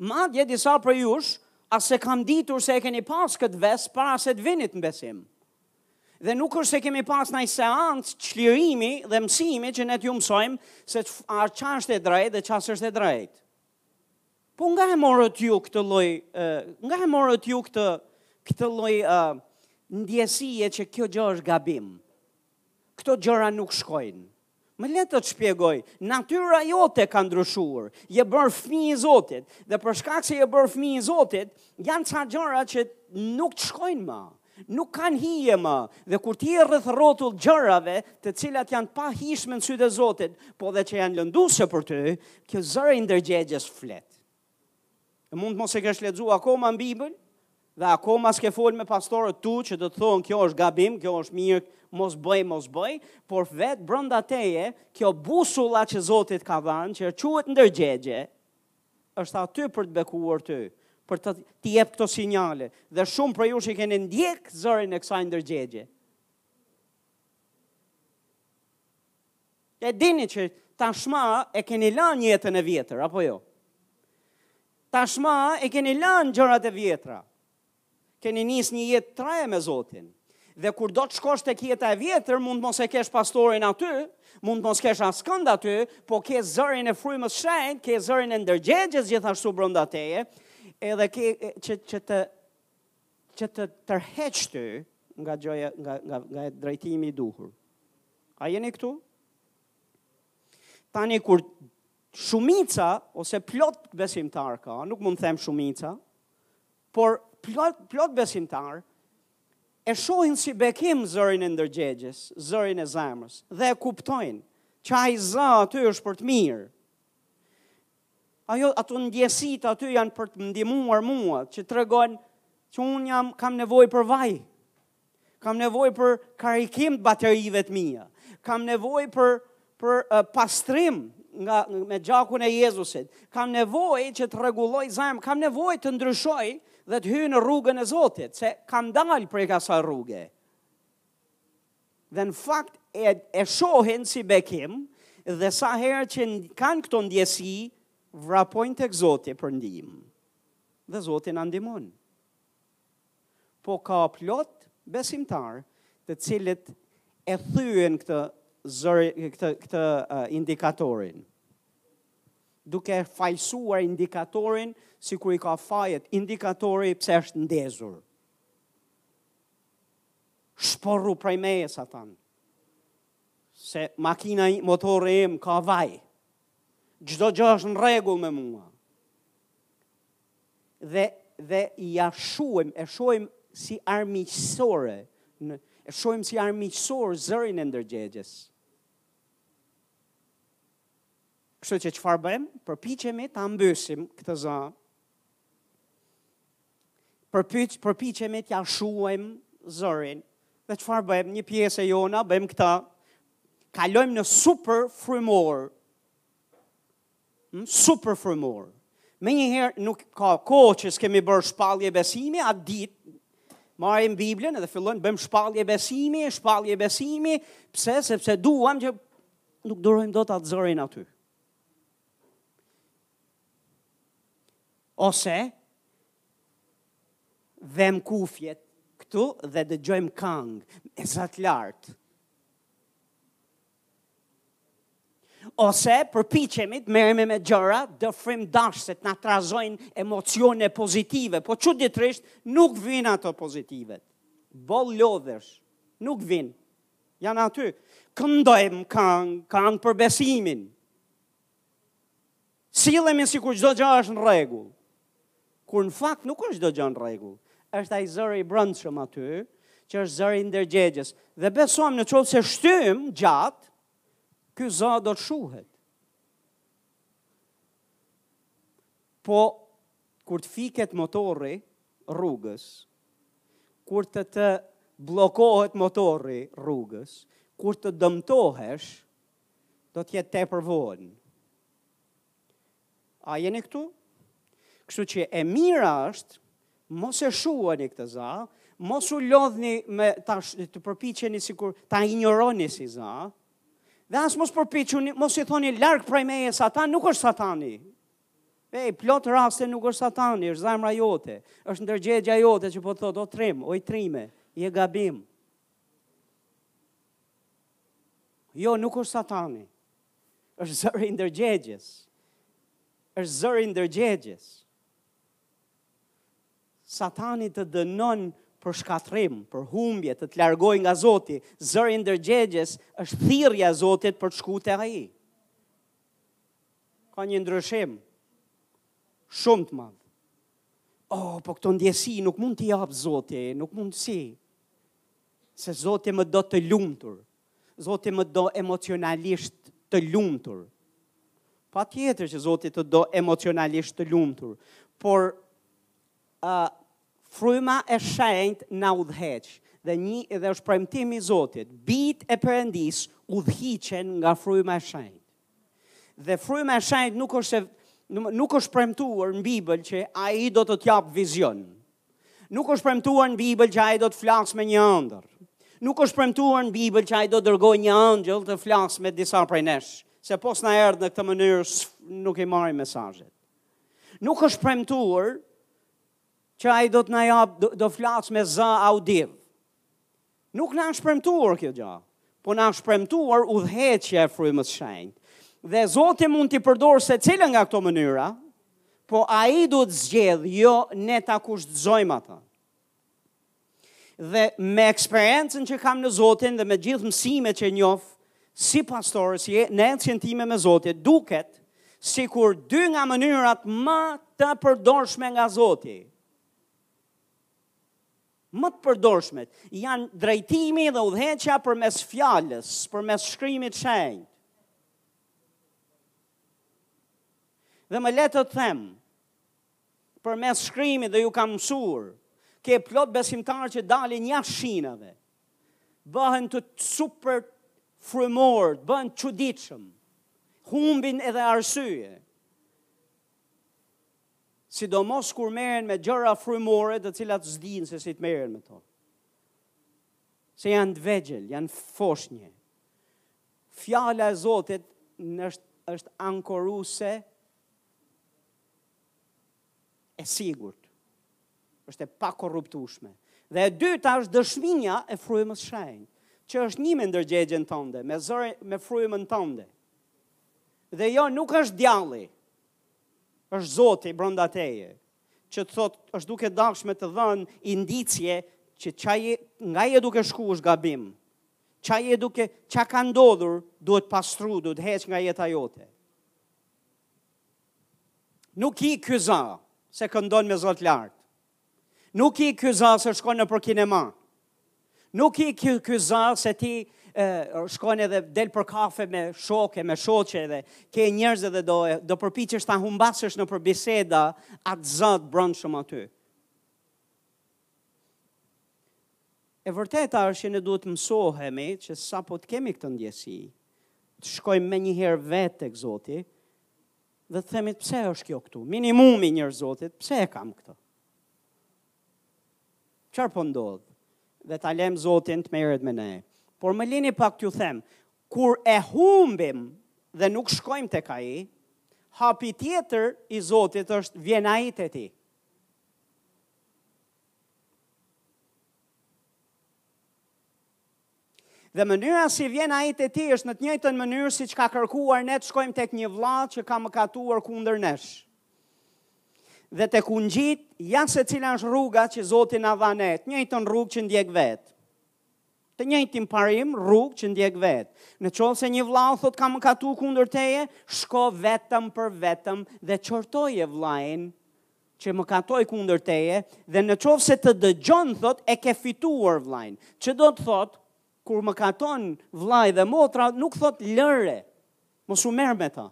Madje disa prej jush, as s'e kam ditur se e keni pas këtë ves para se të vinit në besim. Dhe nuk është se kemi pas naj seancë çlirimi dhe mësimi që ne t'ju mësojmë se çfarë është e drejtë dhe çfarë është e drejtë. Po nga e morët ju këtë lloj nga e morët ju këtë këtë lloj uh, ndjesie që kjo gjë është gabim. Këto gjëra nuk shkojnë. Më le të të shpjegoj, natyra jote ka ndryshuar. Je bërë fëmijë i Zotit dhe për shkak se je bërë fëmijë i Zotit, janë ca gjëra që nuk të shkojnë më. Nuk kanë hije më, dhe kur ti je rreth rrotull gjërave të cilat janë të pahijshme në sytë e Zotit, po dhe që janë lënduse për ty, kjo zëri i ndërgjegjes flet. E mund të mos e kesh lexu akoma në Bibël, dhe akoma s'ke fol me pastorët e tu që do të thonë kjo është gabim, kjo është mirë, mos bëj, mos bëj, por vetë brenda teje, kjo busulla që Zoti ta ka vanë, që quhet ndërgjegje, është aty për të bekuar ty, për të të japë këto sinjale, dhe shumë prej jush që keni ndjek zërin e kësaj ndërgjegje. E dini që tashma e keni lanë jetën e vjetër, apo jo? Tashma e keni lanë gjërat e vjetra. Keni nis një jetë të re me Zotin. Dhe kur do të shkosh tek jeta e vjetër, mund të mos e kesh pastorin aty, mund të mos kesh askënd aty, po ke zërin e Frymës së Shenjtë, ke zërin e ndërgjegjes gjithashtu brenda teje, edhe ke që që të që të tërheq ty nga gjoja nga nga nga drejtimi i duhur. A jeni këtu? Tani kur shumica ose plot besimtarë ka, nuk mund të them shumica, Por plot, plot besimtarë e shohin si bekim zërin e ndërgjegjes, zërin e zemrës, dhe e kuptojnë që ai zë aty është për të mirë. Ajo, ato ndjesitë aty janë për të ndihmuar mua, që tregojnë që unë jam, kam nevojë për vaj, Kam nevojë për karikim të baterive të mia. Kam nevojë për për uh, pastrim nga me gjakun e Jezusit. Kam nevojë që të rregulloj zemrën, kam nevojë të ndryshoj dhe të hyj në rrugën e Zotit, se kam dalë prej asaj rruge. Dhe në fakt e, e shohin si bekim dhe sa herë që kanë këto ndjesi, vrapojnë tek Zoti për ndihmë. Dhe Zoti na ndihmon. Po ka plot besimtarë të cilët e thyejnë këtë zëri këtë këtë uh, indikatorin duke fajësuar indikatorin sikur i ka fajet indikatori pse është ndezur shporru prej meje Satan se makina motori im ka vaj çdo gjë është në rregull me mua dhe dhe ia shuajmë, e shohim si armiqësore, në, e shohim si armiqësor zërin e ndërgjegjes. Kështu që çfarë bëjmë? Përpiqemi ta mbysim këtë zë. Përpiq, përpiqemi t'ia shuajmë zërin. Dhe çfarë bëjmë? Një pjesë e jona bëjmë këtë. Kalojmë në super frymorë. Hmm? Super frymor. Menjëherë nuk ka kohë që s'kemi bërë shpallje besimi, atë ditë, marrim Biblën edhe fillojmë bëjmë shpallje besimi, shpallje besimi, pse, sepse duham që nuk durojmë do të atë zërin aty. Ose, vëmë kufjet këtu dhe dëgjojmë këngë me zë të lartë. Ose përpiqemi të merremi me gjëra dëfrimdashëse të na trazojnë emocione pozitive, po çuditërisht nuk vijnë ato pozitivet. Boll lodhesh, nuk vijnë. Janë aty, këndojmë këngë, këngë për besimin. Sillemi sikur çdo gjë është në rregull. Kur në fakt nuk është çdo gjë në rregull. Është ai zëri i brendshëm aty, që është zëri i ndërgjegjës. Dhe besojmë në qoftë se shtyjmë gjatë, ky zë do të shuhet. Po, kur të fiket motori rrugës, kur të të bllokohet motori rrugës, kur të dëmtohesh, do të jetë tepër vonë. A jeni këtu? Kështu që e mira është, mos e shuani këtë za, mos u lodhni me ta të përpiqeni sikur ta injoroni si za. Dhe as mos përpiqeni, mos i thoni larg prej meje satan, nuk është satani. E plot raste nuk është satani, është zemra jote, është ndërgjegja jote që po të thotë, o trim, oj trime, je gabim. Jo, nuk është satani. Është zëri i ndërgjegjes. Është zëri i ndërgjegjes. Satani të dënon për shkatërrim, për humbje, të të largojë nga Zoti. Zëri i ndërgjegjes është thirrja e Zotit për të shkuar te ai. Ka një ndryshim shumë të madh. Oh, po këto ndjesi nuk mund t'i japë Zoti, nuk mund si. Se Zoti më do të lumtur. Zoti më do emocionalisht të lumtur. Patjetër që Zoti të do emocionalisht të lumtur. Por, uh, fryma e shenjtë na udhëheq dhe një edhe është premtimi i Zotit, bijtë e Perëndisë udhëhiqen nga fryma e shenjtë. Dhe fryma e shenjtë nuk është nuk është premtuar në Bibël që ai do të të japë vizion. Nuk është premtuar në Bibël që ai do të flasë me një ëndërr. Nuk është premtuar në Bibël që ai do të dërgojë një engjëll të flasë me disa prej nesh, se po s'na erdh në këtë mënyrë nuk i marrim mesazhet. Nuk është premtuar që ai do të na japë do, do flasë me zë audiv. Nuk na është premtuar kjo gjë, po na është premtuar udhëheqja e frymës së shenjtë. Dhe Zoti mund t'i përdorë secilën nga këto mënyra, po ai duhet të zgjedhë, jo ne ta kushtëzojmë atë. Dhe me eksperiencën që kam në Zotin dhe me gjithë mësimet që njoh si pastor, si në ecjen time me Zotin, duket sikur dy nga mënyrat më të përdorshme nga Zoti Më të përdorshmet janë drejtimi dhe udhëheqja përmes fjalës, përmes shkrimit të shenjtë. Dhe më le të them, përmes shkrimit dhe ju kam mësuar, ke plot besimtarë që dalin jashtë shinave. Bëhen të superfrymorë, bëhen të çuditshëm. Humbin edhe arsye. Sidomos kur merren me gjëra frymore të cilat s'dinë se si të merren me to. Se janë të vegjël, janë foshnje. Fjala e Zotit është është ankoruese e sigurt. Është e pakorruptueshme. Dhe e dyta është dëshmia e frymës së shenjtë, që është një me ndërgjegjen tënde, me zërin me frymën tënde. Dhe jo nuk është djalli, Është Zoti brenda teje, që të thotë, është duke dashur me të dhënë indicje që çaj nga je duke shku është gabim. Çaj je duke ça ka ndodhur, duhet pastru, duhet heq nga jeta jote. Nuk ik ky za se këndon me Zot lart. Nuk ik ky za se shkon nëpër kinema. Nuk ik ky, ky za se ti e, shkon edhe del për kafe me shokë, me shoqe dhe ke njerëz dhe do, do përpichesh ta humbasësh nëpër biseda atë za të brendshëm aty. E vërteta është që ne duhet të mësohemi që sapo të kemi këtë ndjesi, të shkojmë menjëherë vetë tek Zoti, Dhe të themi pse është kjo këtu? Minimumi një herë Zotit, pse e kam këtu? Çar po ndodh? Dhe ta lëmë Zotin të merret me ne. Por më lini pak t'ju them, kur e humbim dhe nuk shkojmë tek ai, hapi tjetër i Zotit është vjen ai te ti. Dhe mënyra si vjen ai te ti është në të njëjtën mënyrë siç ka kërkuar ne të shkojmë tek një vlla që ka mëkatuar kundër nesh. Dhe tek ungjijtë, ja se cila është rruga që Zoti na dha ne, të njëjtën rrugë që ndjek vetë të njëjtin parim rrugë që ndjek vetë. Në qoftë se një vlla thotë ka mëkatu kundër teje, shko vetëm për vetëm dhe qortoje vllain që mëkatoi kundër teje dhe në qoftë se të dëgjon thot e ke fituar vllajin. Që do të thot kur mëkaton vllai dhe motra nuk thot lëre. Mos u merr me ta.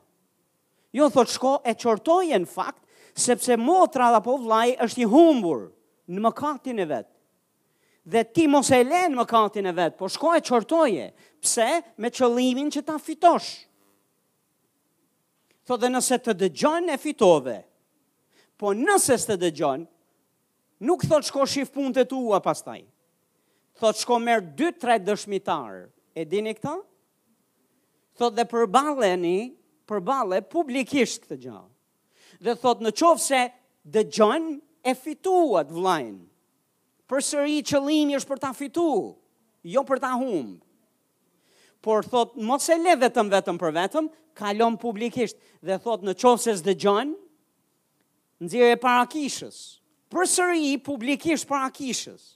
Jo thot shko e qortoje në fakt sepse motra apo vllai është i humbur në mëkatin e vet. Dhe ti mos e lën mëkatin e vet, po shko e qortoje. Pse? Me qëllimin që ta fitosh. Thot dhe nëse të dëgjon e fitove. Po nëse s'të dëgjon, nuk thot shko shif punët e tua pastaj. Thot shko merr 2-3 dëshmitar. E dini këto? Thot dhe përballeni, përballe publikisht këtë gjë. Dhe thot në qoftë se dëgjon e fituat vllajin. Përsëri qëllimi është për ta fitu, jo për ta humb. Por thot mos e le vetëm vetëm për vetëm, kalon publikisht dhe thot në qoftë se s'dëgjon, nxirre para kishës. Përsëri publikisht para kishës.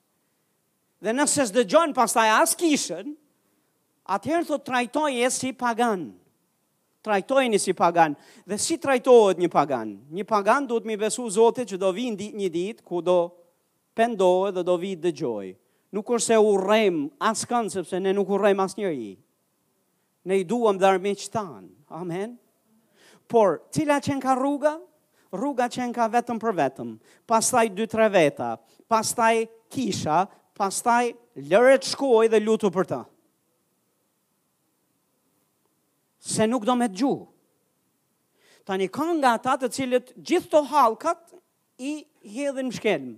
Dhe nëse s'dëgjon pastaj as kishën, atëherë thot trajtoje si pagan. trajtojeni si pagan dhe si trajtohet një pagan. Një pagan duhet mi besu Zotit që do vijn një ditë ku do pendohet dhe do vijë t'dëgjoj. Nuk është se urrem askënd, sepse ne nuk urrem asnjeri. Ne i duam dhe armiqtë tanë. Amen. Por, cila qenka rruga? Rruga qenka vetëm për vetëm. Pastaj dy tre veta, pastaj kisha, pastaj lëre t' shkoj dhe lutu për ta. Se nuk do me dëgju. Tani ka nga ata të cilët gjithë këto hallkat i hedhin me shkelm.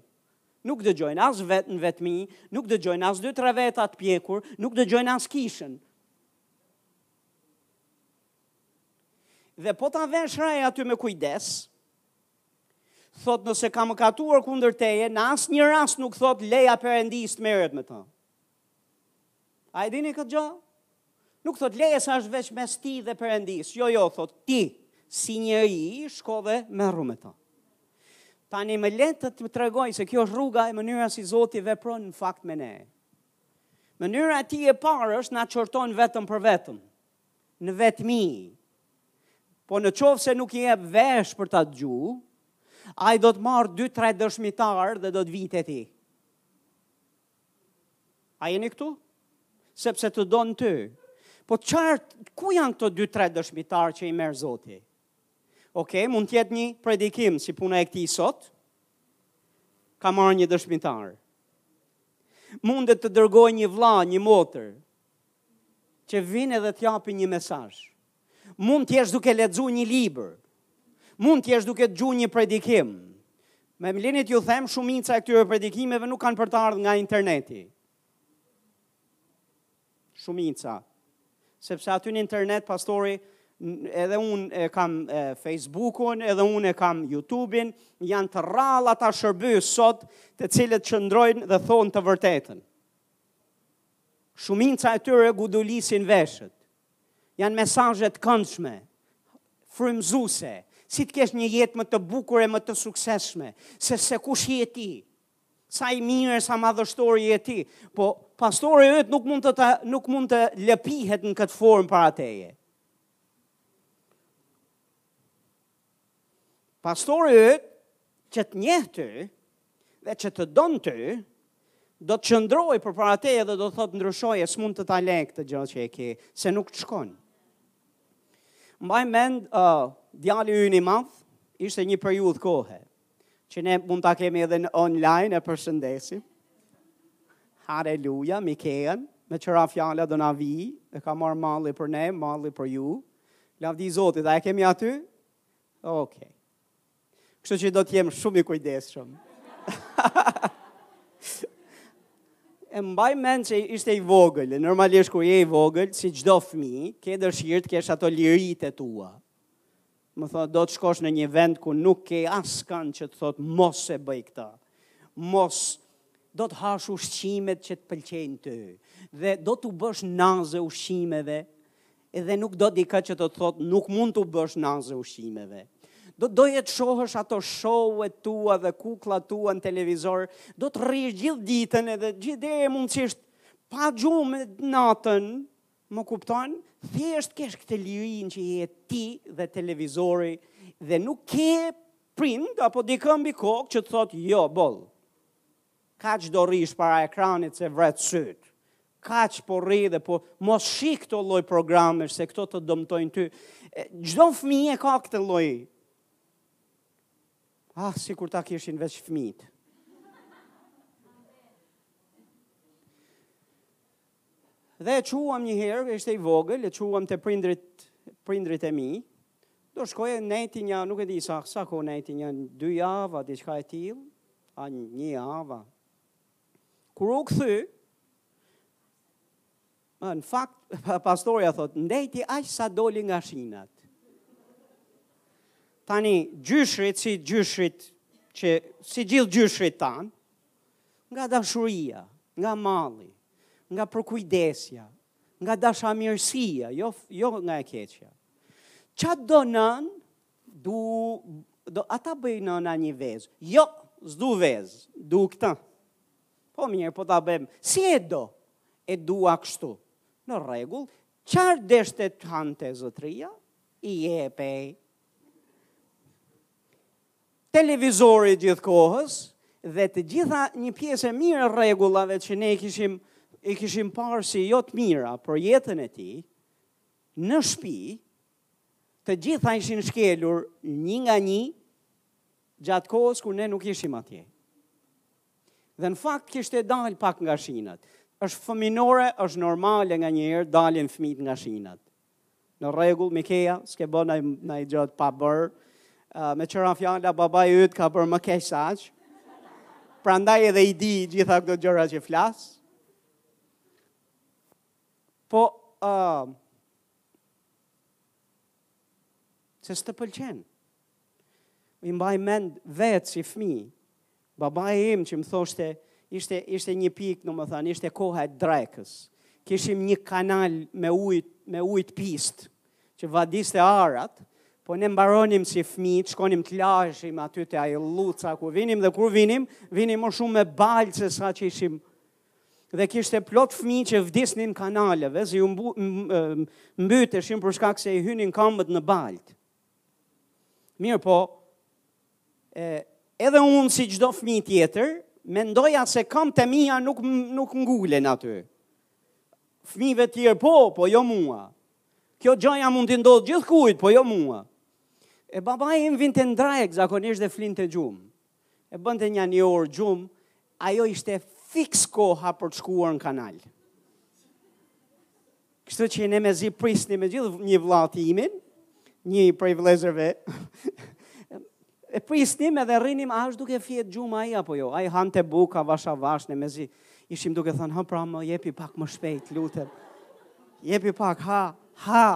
Nuk dëgjojnë as vetë në vetmi, nuk dëgjojnë as dy tre veta të pjekur, nuk dëgjojnë as kishën. Dhe po ta vësh re aty me kujdes, thot nëse ka mkatuar kundër teje, në asnjë rast nuk thot leja Perëndisë të merret me ta. A e dini këtë gjë? Nuk thot lëre se është veç mes tij dhe Perëndisë. Jo, jo, thot ti si njeri shko dhe merru me to. Tani më le të të tregoj se kjo është rruga e mënyra si Zoti vepron në fakt me ne. Mënyra e tij e parë është na qorton vetëm për vetëm, në vetmi. Po në qoftë se nuk i vë vesh për ta dëgju, ai do të marrë 2-3 dëshmitarë dhe do të vijë te ti. A jeni këtu? Sepse të don ty. Po qartë, ku janë këto dy tre dëshmitarë që i merr Zoti? Ok, mund t'jetë një predikim si puna e këtij sot, ka marrë një dëshmitar. Mundet të dërgoj një vlla, një motër, që vijn edhe t'japin një mesazh. Mund të jesh duke lexu një libër. Mund të jesh duke gju një predikim. Me më linit ju them, shumica e këtyre predikimeve nuk kanë për të ardh nga interneti. Shumica. Sepse aty në internet, pastori, edhe unë e kam Facebookun, edhe unë e kam Youtubein, janë të rralla ata shërbyes sot të cilët qëndrojnë dhe thonë të vërtetën. Shumica e tyre gudulisin veshët. Janë mesazhe të këndshme, frymëzuese, si të kesh një jetë më të bukur e më të suksesshme, se se kush je ti, sa i mirë, sa madhështor je ti, po pastori yt nuk mund të ta, nuk mund të lëpihet në këtë formë para teje. Pastori yt që të njeh ty dhe që të don ty, do të qëndroj përpara teje dhe do të thotë ndryshoje s'mund të ta le këtë gjë që e ke, se nuk të shkon. Mbaj mend, uh, djali ynë i madh, ishte një periudhë kohe, Që ne mund ta kemi edhe online e përshëndesim. Haleluja, Mikean, meqë ra fjala do na vi, e ka marrë malli për ne, malli për ju. Lavdi Zotit, a e kemi aty? Ok. Kështu që do të jem shumë i kujdesshëm. E mbaj mend që ishte i vogël, normalisht kur je i vogël, si çdo fëmijë, ke dëshirë të kesh ato liritë e tua. Domethënë, do të shkosh në një vend ku nuk ke askënd që të thotë, mos e bëj këtë. Mos do të hash ushqimet që të pëlqejnë ty. Dhe do t'u bësh naze ushqimeve, edhe nuk do dika që të thotë, nuk mund t'u bësh naze ushqimeve do, doje të shohësh ato show e tua dhe kukllat e tua në televizor, do të rrish gjithë ditën edhe gjithë dhe e mundësisht pa gjumë natën, Më kupton? Thjesht kesh këtë lirin që je ti dhe televizori dhe nuk ke prind apo dikë mbi kokë që të thotë jo, boll. Kaq do rrish para ekranit se vret syt. Kaq po rri dhe po mos shi këto lloj programesh se këto të dëmtojnë ty. Çdo fëmijë e ka këtë lloj. Ah, sikur ta kishin veç fëmijët. Dhe e çuam një herë, ishte i vogël, e çuam te prindrit, prindrit e mi. Do shkonte ndejti një, nuk e di sa, sa kohë ndejti një, dy java, diçka e tillë, a një java. Kur u kthy, në fakt, pastorja thot, ndejti aq sa doli nga shinat. Tani, gjyshrit, si gjyshrit, që, si gjithë gjyshrit tanë, Nga dashuria, nga malli, nga përkujdesja, nga dashamirësia, jo, jo nga e keqja. Ça do nan, du, do, a ta bëjë nana një vezë. Jo, s'du vezë, du këta. Po mirë, po ta bëjmë. Si e do? E dua kështu. Në rregull, çar deshte të hante zotëria, i jepej. televizori gjithë kohës dhe të gjitha një pjesë e mirë e rregullave që ne kishim i kishim parë si jo të mira për jetën e tij në shpi të gjitha ishin shkelur një nga një gjatë kohës kur ne nuk ishim atje. Dhe në fakt kishte dalë pak nga shinat. Është fëminore, është normale nganjëherë dalin fëmijët nga shinat. Në rregull Mikea, s'ke bërë naj naj gjë të pabërë. Uh, meqë ra fjala babai yt ka bërë më keq se aq. Prandaj edhe i di të gjitha këto gjëra që flas. Po ë uh, se s'të pëlqen. I mbaj mend vetë si fëmijë Babai im që më thoshte, ishte, ishte një pikë, domethënë, ishte koha e drekës. Kishim një kanal me ujë t', me ujë t'pistë, që vadiste arat, po ne mbaronim si fëmijë, të shkonim të laheshim aty te ajo lluca, kur vinim dhe kur vinim, vinim më shumë me baltë se sa ç'ishim dhe kishte plot fëmijë që vdisnin kanaleve, se u mbyteshin për shkak se i hynin këmbët në baltë. Mirëpo, e, edhe unë si çdo fmi tjetër, mendoja se kamtë e mia nuk, nuk ngullen aty. Fmijve tjerë po, po jo mua. Kjo gjëja mund t'i ndodhë gjithkujt, po jo mua. E babai im vinte n'drekë zakonisht dhe flinte gjumë. E bënte nja një orë gjumë, ajo ishte fiks koha për të shkuar në kanal. Kështu që ne mezi prisnim me gjithë një vlla timin, një prej vllezërve, e prisnim edhe rrinim, a është duke fjetë gjumë ai apo jo, ai hante bukë avash-avash, ne mezi, ishim duke thënë, ha pra më jepi pak më shpejt, lutem, jepi pak, ha, ha,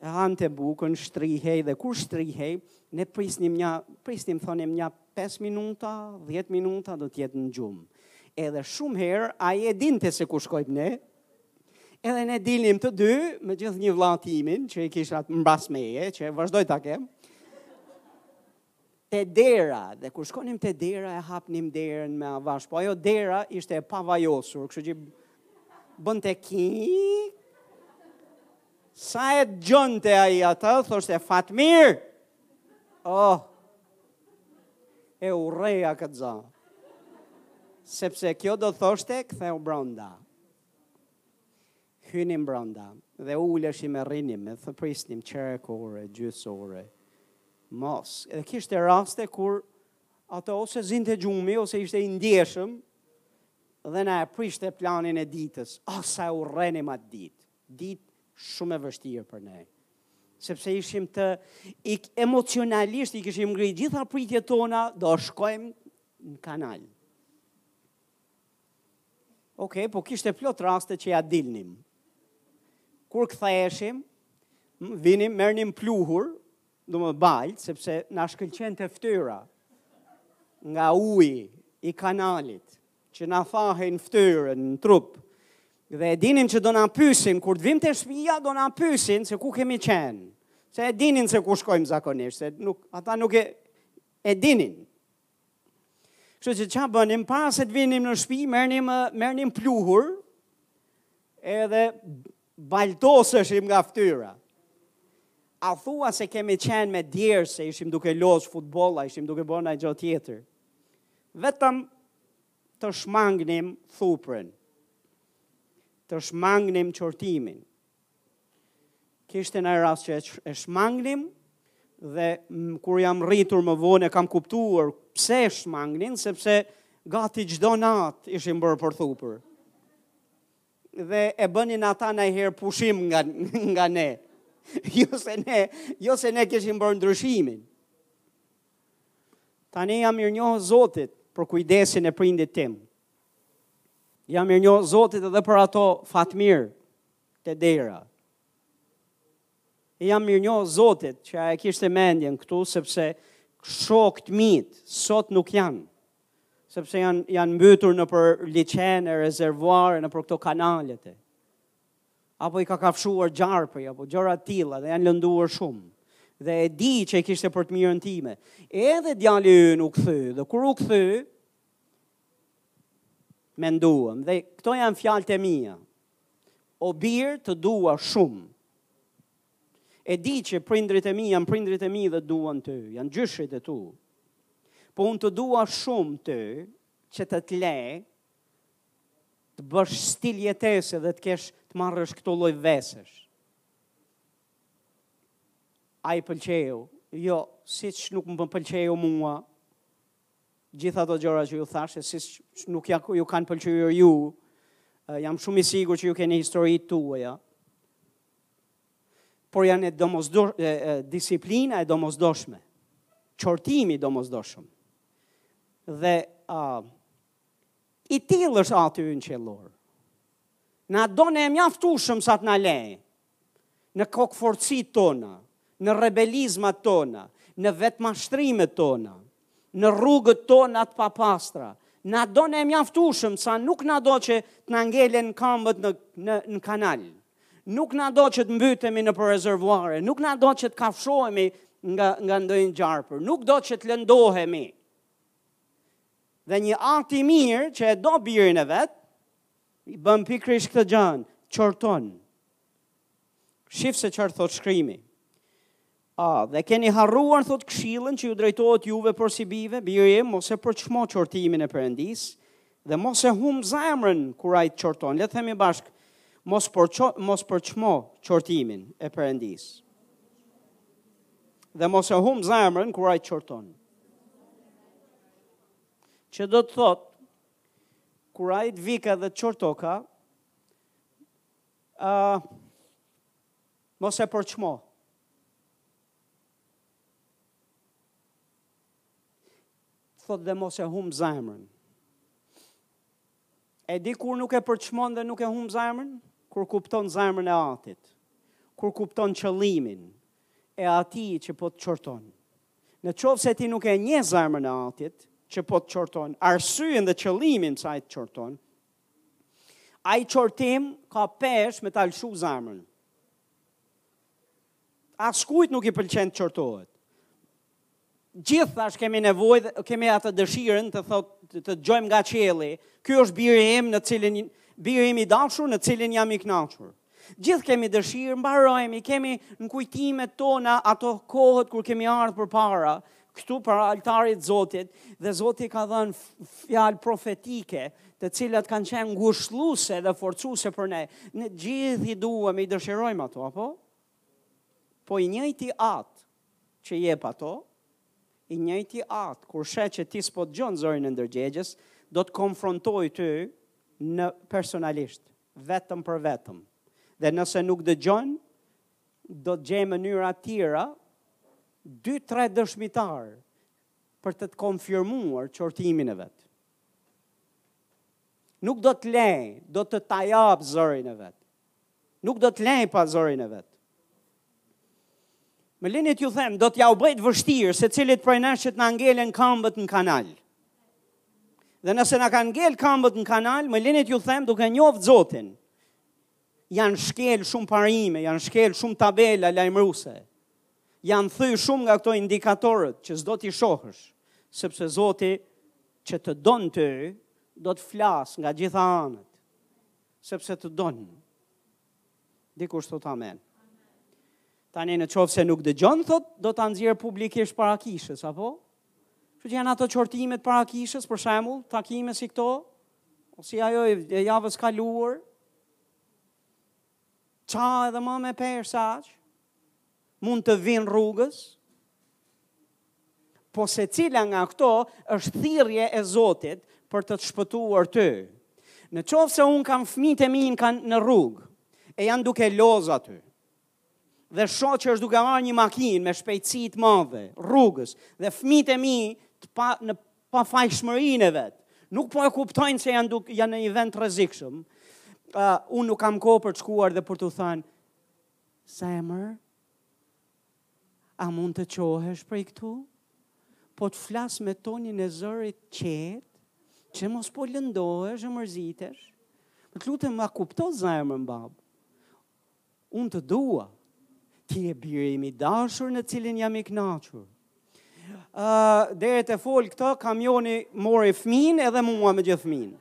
e hante bukën, shtrihej dhe kur shtrihej, ne prisnim nja, prisnim thonim nja 5 minuta, 10 minuta do të jetë në gjumë. Edhe shumë herë ai e dinte se ku shkojmë ne. Edhe ne dilnim të dy me gjithë një vëlla timin që e kisha mbas meje, që vazhdoj ta kem. te dera dhe kur shkonim te dera e hapnim derën me avash, po ajo dera ishte e pavajosur, kështu që bënte ki sa e dëgjonte ai atë, thoshte Fatmir. Oh. E urreja këtë zo. Sepse kjo do thoshte kthehu brenda. Hynim brenda dhe uleshim e rrinim e prisnim çerek ore, gjysm ore. Mos, edhe kishte raste kur atë o s'e zinte gjumi ose ishte i ndjeshëm dhe na e prishte planin e ditës. Ah sa e urrenim atë ditë. Ditë shumë e vështirë për ne. Sepse ishim të ik, emocionalisht i kishim ngrit gjitha pritjet tona, do shkojmë në kanal. Ok, po kishte plot raste që ia dilnim. Kur ktheheshim, vinim, merrnim pluhur, domethënë baltë, sepse na shkëlqente ftyra nga uji i kanalit, që na thahej në ftyrë, në trup, dhe e dinim që do na pysin, kur të vim te shpia, do na pysin se ku kemi qenë, se e dinin se ku shkojmë zakonisht, se nuk, ata nuk e, e dinin, Kështu që ça bënim, para se të vinim në shpi, merrnim, merrnim pluhur, edhe baltoseshim nga ftyra. A thua se kemi qenë me djersë se ishim duke loz futboll a, ishim duke bo naj gjo tjetër. Vetëm të shmangnim thuprën, të shmangnim qortimin, Kishte naj rast që e shmangnim dhe kur jam rritur më vonë e kam kuptuar pse e shmangnim, sepse gati çdo natë ishim bërë për thupër. Dhe e bënin ata nanjëherë pushim nga, nga ne. Jo se ne, jo se ne kishim bërë ndryshimin. Tani jam mirënjohës Zotit për kujdesin e prindit tim. Jam mirënjohës Zotit edhe për ato Fatmir te dera. Jam mirënjohës Zotit që ai e kishte mendjen këtu, sepse shokët e mi, sot nuk janë. Sepse janë, janë mbytur nëpër liqene, rezervuare, nëpër këto kanalet e. Apo i ka kafshuar gjarpri, apo gjëra të tilla dhe janë lënduar shumë dhe e di që e kishte për të mirën time. Edhe djali u kthy, dhe kur u kthy, Menduam. Dhe këto janë fjalët e mia. O bir, të dua shumë. E di që prindrit e mi janë prindrit e mi dhe të duan ty, janë gjyshit e tu. Po unë të dua shumë ty që të të le të bësh stil jetese dhe të kesh të marrësh këto lloj vesesh. Ai pëlqeu, jo, siç nuk më pëlqeu mua, Gjithë ato gjëra që ju thashë, siç nuk ja, ju kanë pëlqyer ju, jam shumë i sigurt që ju keni histori tuaja, por janë e domosdosh, e, e, disiplina e domosdoshme, qortimi i domosdoshëm. Dhe a, i tillë është ati ynë qiellor. Na do ne mjaftueshëm sa të na lejë. në kokëforcitë tona, në rebelizmat tona, në vetmashtrimet tona, në rrugët tona të papastra, na do ne mjaftueshëm, sa nuk na do që të na ngelen kâmbët në, në, në kanal, nuk na do që të mbytemi nëpër rezervuare, nuk na do që të kafshohemi nga, nga ndonjë gjarpër, nuk do që të lëndohemi. Dhe një at i mirë që e do birin e vet, bën pikërisht këtë gjanë, qorton. Shif se çar thotë shkrimi. A, dhe keni harruar, thotë, këshillën që ju drejtohet juve porsi bijve, bir, mos e përçmo qortimin e Perëndisë, dhe mos e humb zemrën kur ai të qorton. Le të themi bashkë, mos, përço, mos përçmo qortimin e Perëndisë. Dhe mos e humb zemrën kur ai të qorton. Që do të thotë, Kur ai të vika dhe të qortoka, a, mos e përçmo, thotë, dhe mos e humb zemrën. E di kur nuk e përçmon dhe nuk e humb zemrën? Kur kupton zemrën e atit. Kur kupton qëllimin. e atij që po të qorton. Në qoftë se ti nuk e njeh zemrën e atit që po të qorton, arsyen dhe qëllimin pse ai të qorton, ai qortim ka peshë me ta lëshu zemrën. Askujt nuk i pëlqen të qortohet. Gjithë tash kemi nevojë dhe kemi atë dëshirën të, të dëgjojmë nga qielli. Ky është biri im në cilin biri im i dashur në cilin jam i kënaqur. Gjithë kemi dëshirë, mbarohemi, kemi në kujtimet tona ato kohët kur kemi ardhur përpara, këtu para altarit të Zotit dhe Zoti ka dhënë fjalë profetike, të cilat kanë qenë ngushëlluese dhe forcuese për ne. Ne gjithë i duam, i dëshirojmë ato, apo? Po i njëjti At që jep ato, i njëjti At kur sheh që ti s'po dëgjon zërin e ndërgjegjes, do të konfrontojë ty personalisht, vetëm për vetëm. Dhe nëse nuk dëgjon, do të gjejë mënyra të tjera, dy tre dëshmitarë për të të konfirmuar qortimin e vet. Nuk do të lejë, do të ta jap zërin e vet. Nuk do të lejë pa zërin e vet. Më lini t'ju them, do t'jau bëj t'vështirë secilit prej nesh që t'na ngelen kambt në kanal. Dhe nëse na kanë ngel kambt në kanal, më lini t'ju them duke njoft Zotin. Janë shkel shumë parime, janë shkel shumë tabela lajmëruse. Janë thy shumë nga këto indikatorët që s'do t'i shohësh, sepse Zoti që të don ty, do të flasë nga gjitha anët. Sepse të don. Dikush thot amen. Tani në qoftë se nuk dëgjon, thot, do ta nxjerrë publikisht para kishës, apo? Që janë ato qortimet para kishës, për shembull, takime si këto, ose ajo e javës kaluar, ca edhe ma me pare se aq, mund të vinë rrugës, po secila nga këto është thirrje e Zotit për të të shpëtuar ty. Në qoftë se unë kam fmijt e mi në, kam në rrugë, e janë duke loz aty, dhe shoh që është duke ardh një makinë me shpejtësi t'madhe, rrugës, dhe fmijt e mi të pa, në pafajshmërinë e vet, nuk po e kuptojnë se janë, duke, janë në një vend të rrezikshëm, uh, unë nuk kam kohë për të shkuar dhe për t'u thënë, Zemër, a mund të çohesh prej këtu? Po të flas me tonin e zërit qetë, që mos po lëndohesh e mërzitesh? Më të lutem, ma kupto zemrën, babë. Unë të dua, ti je biri im i dashur në cilin jam i knaqur. Uh, deri t'i fol këto, kamioni mori fmijën edhe mua me gjithë fmijën.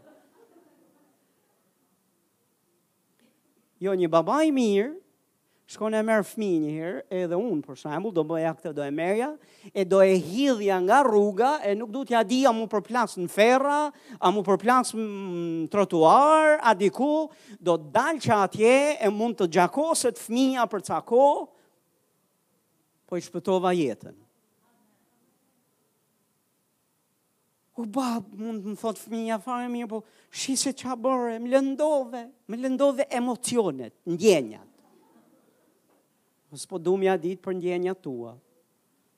Jo, një baba i mirë, shkon e merr fmijën një herë, edhe unë, për shembull, do bëja këtë, do e merrja, e do e hidhja nga rruga, e nuk du t'ja di, a m'u përplas në ferra, a m'u përplas në trotuar, a diku, do t'dalë që atje, e mund të gjakoset fmija për ca kohë, po i shpëtova jetën. O bab, mund të më thotë fëmija fare mirë, po shih se ç'ke bërë, më lëndove, më lëndove emocionet, ndjenjat. S'po du me ia dit për ndjenjat tua,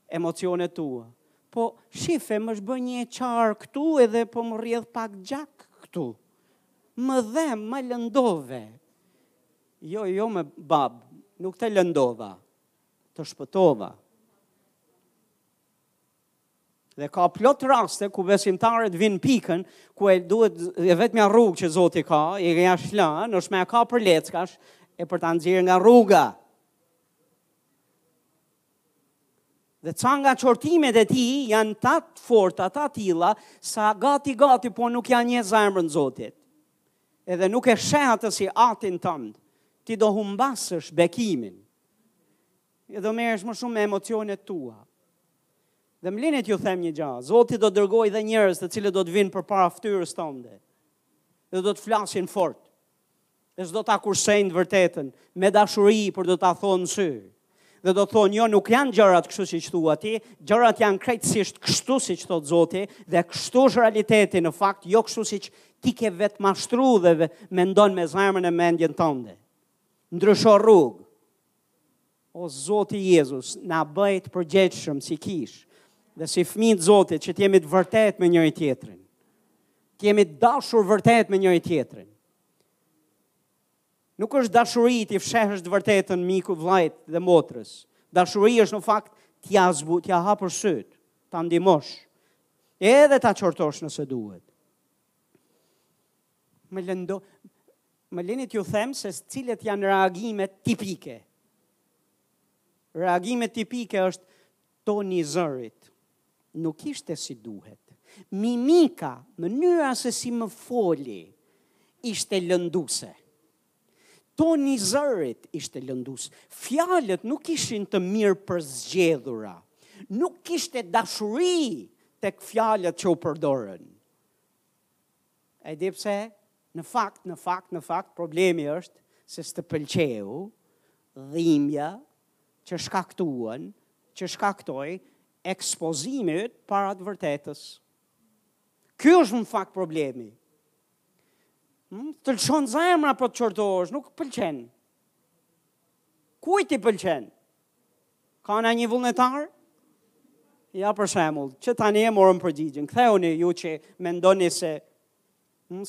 emocionet tua. Po shife, më është bërë një e çarë këtu edhe po më rrjedh pak gjak këtu. Më dhe, më lëndove. Jo, jo, me bab, nuk të lëndova, të shpëtova. Dhe ka plot raste ku besimtarët vinë pikën, ku duhet e vetmja rrugë që Zoti ka, e ka jashtë lënë, është me e kap për leckash e për ta nxjerrë nga rruga. Dhe ca nga qortimet e tij janë të forta, të tilla, sa gati gati po nuk ia njeh zemrën Zotit. Edhe nuk e sheh atë si atin tënd. Ti do humbasësh bekimin. Edhe do merresh më shumë me emocionet tua. Dhe më lini t'ju them një gjë, Zoti do të dërgojë dhe njerëz të cilët do të vinë përpara fytyrës tënde. Dhe do të flasin fort. Dhe s'do ta kursejnë të vërtetën me dashuri, por do ta thonë në sy. Dhe do të thonë, jo, nuk janë gjërat kështu siç thua ti, gjërat janë krejtësisht kështu siç thotë Zoti dhe kështu është realiteti në fakt, jo kështu siç ti ke vetëmashtru dhe mendon me zemrën e mendjen tënde. Ndrysho rrugë. O Zoti Jezus, na bëj të përgjegjshëm si kishë dhe si fëmijë të Zotit që të jemi të vërtetë me njëri-tjetrin. Të jemi të dashur vërtet me njëri-tjetrin. Nuk është dashuri t'i fshehësh të vërtetën mikut, vllait dhe motrës. Dashuri është në fakt t'ia zbu, t'ia hapësh sytë, ta ndihmosh. Edhe ta qortosh nëse duhet. Më lëndo, më lini t'ju them se cilat janë reagimet tipike. Reagimet tipike është toni i zërit. Nuk ishte si duhet. Mimika, mënyra se si më foli, ishte lënduse. Toni i zërit ishte lëndus. Fjalët nuk ishin të mirë përzgjedhura. Nuk kishte dashuri tek fjalët që u përdorën. E di pse? Në fakt, në fakt, në fakt, problemi është se s'të pëlqeu dhimbja që shkaktuan, që shkaktoi ekspozimi yt para të vërtetës. Ky është në fakt problemi. Hmm? Të lëshon zemra po të qortosh, nuk pëlqen. Kujt i pëlqen? Ka ndonjë vullnetar? Ja për shembull, që tani e morën përgjigjen. Ktheuni ju që mendoni se,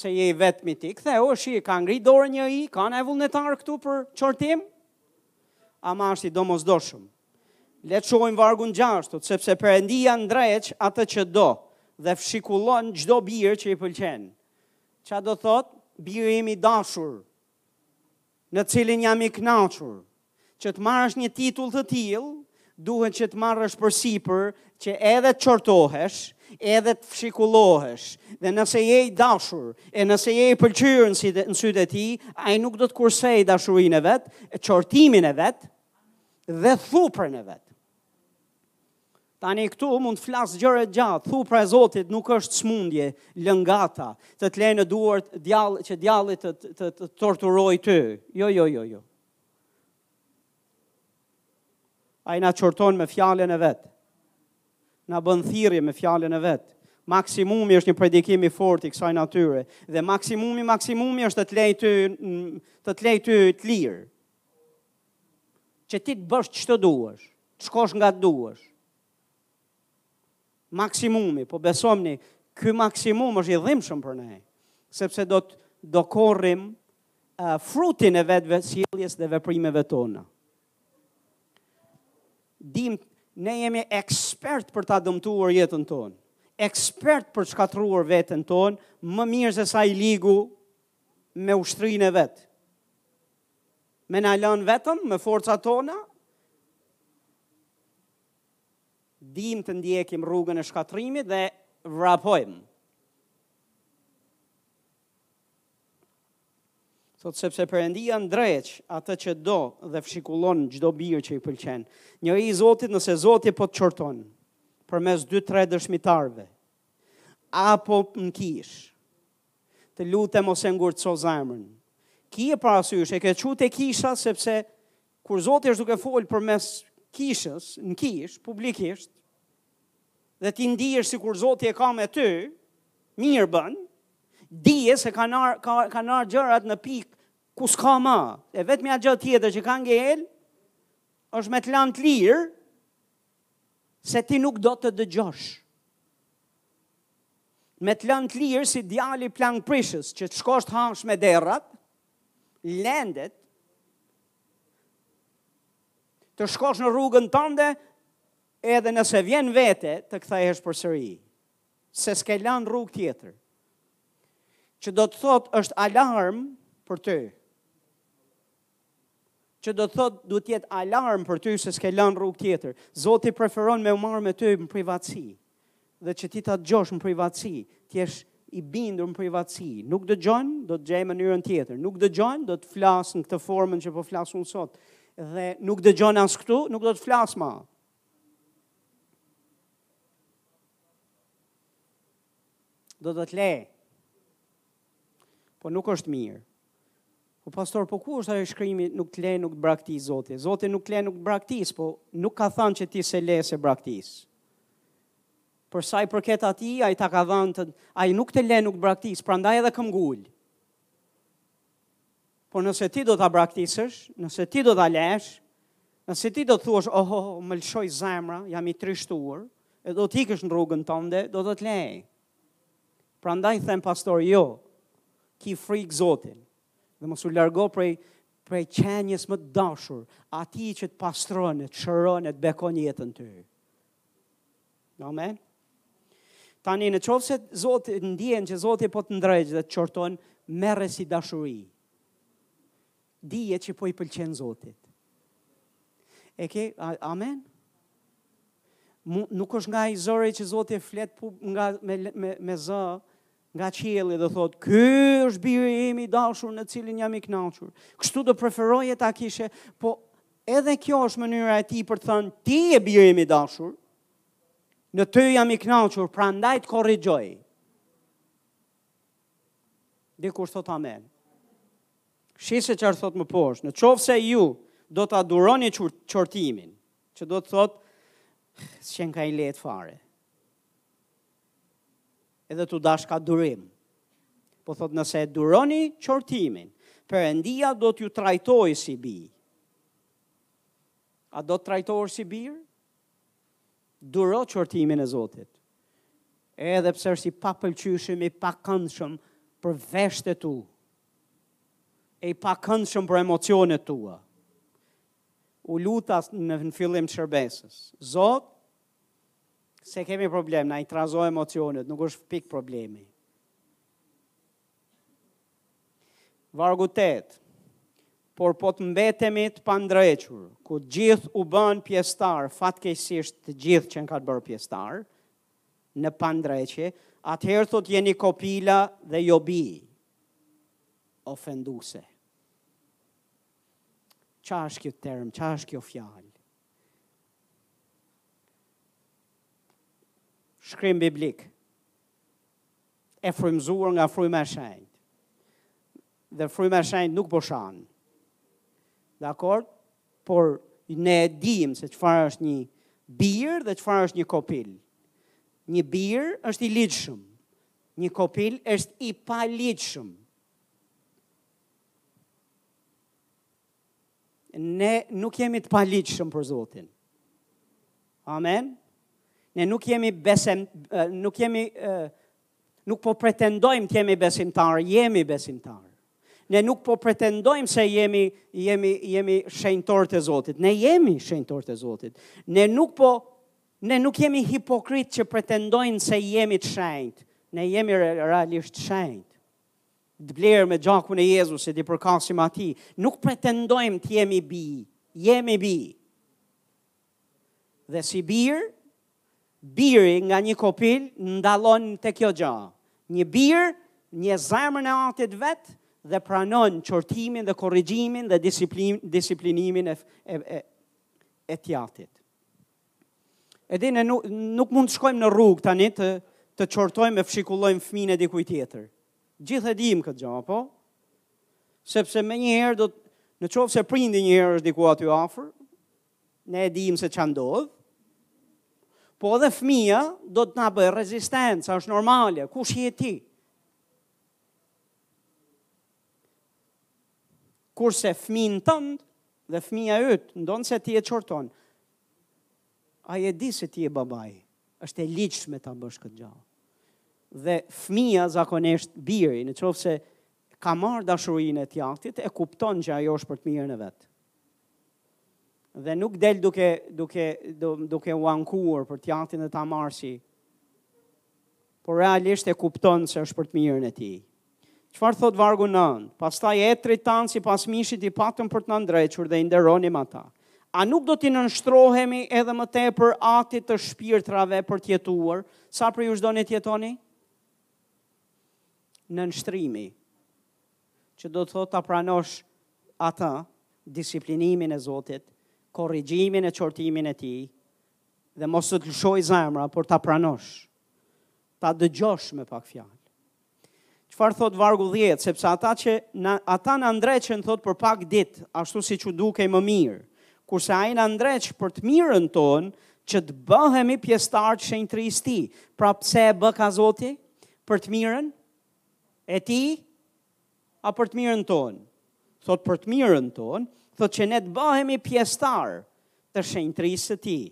se je i vetmi ti. Ktheu, shi, ka ngri dorë nji, ka ndonjë vullnetar këtu për qortim? Ama është i domosdoshëm. Le të shojmë vargun gjashtë, sepse Perëndia ndreq atë që do dhe fshikullon çdo bir që i pëlqen. Ça do thot, biri im i dashur. në cilin jam i kënaqur. Që të marrësh një titull të tillë, duhet që të marrësh përsipër që edhe të qortohesh, edhe të fshikullohesh. Dhe nëse je i dashur, e nëse je i pëlqyer në sytë e tij, ai nuk do të kursej dashurinë e vet, qortimin e vet dhe thuprën e vet. Tani këtu mund të flas gjerë e gjatë, thupra e Zotit, nuk është smundje, lëngata, të të lejë në duart djall që djalli të të, të, të torturoj ty. Jo, jo, jo, jo. Ai na qorton me fjalën e vet. Na bën thirrje me fjalën e vet. Maksimumi është një predikim i fortë i kësaj natyre dhe maksimumi maksimumi është të të lejë ty të të lejë ty të lirë. Që ti të bësh ç'do duash, të shkosh nga të duash. Maksimumi, po besomni, ky maksimum është i dhimbshëm për ne, sepse do të do korrim uh, frutin e vetëve sjelljes dhe veprimeve tona. Dim, ne jemi ekspert për ta dëmtuar jetën tonë, ekspert për të shkatërruar veten tonë, më mirë sesa i ligu me ushtrinë e vet. Me na lanë vetëm me forcat tona, dimë të ndjekim rrugën e shkatërrimit dhe vrapojmë. Thot sepse Perëndia ndreq atë që do dhe fshikullon çdo bir që i pëlqen. Njeri i Zotit nëse Zoti po të qorton përmes 2-3 dëshmitarëve apo në kishë. Të lutem mos e ngurtëso zemrën. Ki e parasysh, e ke çu te kisha sepse kur Zoti është duke fol përmes kishës, në kishë, publikisht, dhe ti ndihesh sikur Zoti e ka me ty, mirë bën, dije se kanë ardh, ka, kanë ardh gjërat në pikë ku s'ka më. E vetmja gjë tjetër që ka ngel është me të lanë të lirë se ti nuk do të dëgjosh. me të lanë të lirë si djali plangprishës, që të shkosh të hash me derrat, lendët, të shkosh në rrugën tënde, edhe nëse vjen n'vete, të kthehesh përsëri, se s'ke lanë rrugë tjetër, që do të thot është alarm për ty, Që do të thotë duhet të jetë alarm për ty se s'ke lënë rrugë tjetër. Zoti preferon me u marr me ty në privatësi. Dhe që ti ta dëgjosh në privatësi, të jesh i bindur në privatësi. Nuk dëgjon, do të gjej mënyrën tjetër. Nuk dëgjon, do të flas në këtë formën që po flas unë sot. Dhe nuk dëgjon as këtu, nuk do të flas më. Do të të le. Po nuk është mirë. O pastor, po ku është ai shkrimi nuk të le nuk të braktis Zoti? Zoti nuk të le nuk të braktis, po nuk ka thënë që ti s'e le s'e braktis. Për sa i përket atij, ai ta ka dhënë të ai nuk të le nuk të braktis, prandaj edhe këmbngul. Por nëse ti do ta braktisësh, nëse ti do ta lësh, nëse ti do të thuash, "Oh, oh, oh më lëshoi zemra, jam i trishtuar", e do të ikësh në rrugën tënde, do të të lejë. Prandaj them pastor jo, ki frikë Zotin dhe mos u largo prej prej qenies më të dashur, atij që të pastron, të shëron, të bekon jetën ty. Amen. Tani në qoftë se Zoti, ndien që Zoti po të ndreq dhe të qorton, merre si dashuri. Dije që po i pëlqen Zotit. E ke, amen? Nuk është ai zëri që Zoti të flet po nga me, me, me zë, nga qielli dhe thotë, ky është biri im i dashur në cilin jam i knaqur. Kështu do preferoje ta kishe, po edhe kjo është mënyra e tij për të thënë, ti je biri im i dashur, në ty jam i knaqur, prandaj të korrigjoj. Dikush thotë amen. Shih se çfarë thotë më poshtë. Në qoftë se ju do ta duroni qortimin, që do të thotë s'qenka i lehtë fare. Edhe t'u dashka durim. Po thotë nëse e duroni qortimin, Perëndia do t'ju trajtojë si bij. A do të trajtohesh si bir? Duro qortimin e Zotit. Edhe pse është i papëlqyeshëm, i pakëndshëm për veshët e tu. E i pakëndshëm për emocionet tua. U luta në fillim të shërbesës. Zot, se kemi problem, na i trazo emocionet, nuk është pik problemi. Vargu tetë, Por po të mbetemi të pandrequr, ku të gjithë u bënë pjestar, fatkeqësisht të gjithë qenkan bërë pjestar, në pandreqje, atëherë thotë jeni kopila dhe jo bij, ofenduese. Ça është kjo term, ça është kjo fjalë? Shkrim biblik. e frymëzuar nga fryma e shenjtë. Dhe fryma e shenjtë nuk po shan. Dakord? Por ne e dim se çfarë është një bir dhe çfarë është një kopil. Një bir është i ligjshëm. Një kopil është i paligjshëm. Ne nuk jemi të paligjshëm për Zotin. Amen. Ne nuk jemi besim nuk jemi nuk po pretendojmë të jemi besimtar, jemi besimtar. Ne nuk po pretendojmë se jemi jemi jemi shenjtor të Zotit. Ne jemi shenjtor të Zotit. Ne nuk po ne nuk jemi hipokrit që pretendojnë se jemi të shenjtë. Ne jemi realisht të shenjtë. Të blerë me gjakun e Jezusit i përkasim atij, nuk pretendojmë të jemi bij, jemi bij. Dhe si bir, biri nga një kopil dallon te kjo gja. Një bir njeh zemrën e atit vet, dhe pranon qortimin dhe korrigjimin dhe disiplin, disiplinimin e, e, e, e të jatit. E di, ne nuk, nuk mund të shkojmë në rrugë tani të, të qortojmë e fshikullojmë fmijën e dikujt tjetër. Gjithë e dimë këtë gjë, apo? Sepse menjëherë do të, në qoftë se prindi një herë është diku aty afër, ne e dimë se ça ndodh, po edhe fëmija do të na bëjë rezistencë, është normale, kush je ti? Kurse fëmijën tënd dhe fëmija yt, ndonëse ti e qorton, Ai e di se ti je babai, është e ligjshme ta bësh këtë gjë. Dhe fëmija zakonisht biri, në qoftë se ka marrë dashurinë e të jatit, e kupton që ajo është për të mirën e vet. Dhe nuk del duke duke duke u ankuar për të jatin dhe ta marrë si por realisht e kupton se është për të mirën e tij. Çfarë thot vargu 9? Pastaj etrit tanë sipas mishit i patëm për të na ndrequr dhe i nderonim ata. A nuk do t'i nënshtrohemi edhe më tepër atit të shpirtrave për t'jetuar, sa prej jush doni t'jetoni? Nënshtrimi, që do të thot ta pranosh ata, disiplinimin e Zotit, korrigjimin e qortimin e tij, dhe mos të të lëshojë zemra, por ta pranosh. Ta dëgjosh me pak fjalë. Çfarë thot vargu 10, sepse ata që na, ata na ndreqnin thot për pak ditë, ashtu siç u dukej më mirë, kurse ai na ndreq për të mirën tonë që të bëhemi pjesëtar të shenjtërisë së tij. Pra pse e bëka Zoti për të mirën e tij? A për të mirën tonë? Thotë për të mirën tonë, thotë që ne të bëhemi pjesëtarë të shenjtërisë së tij.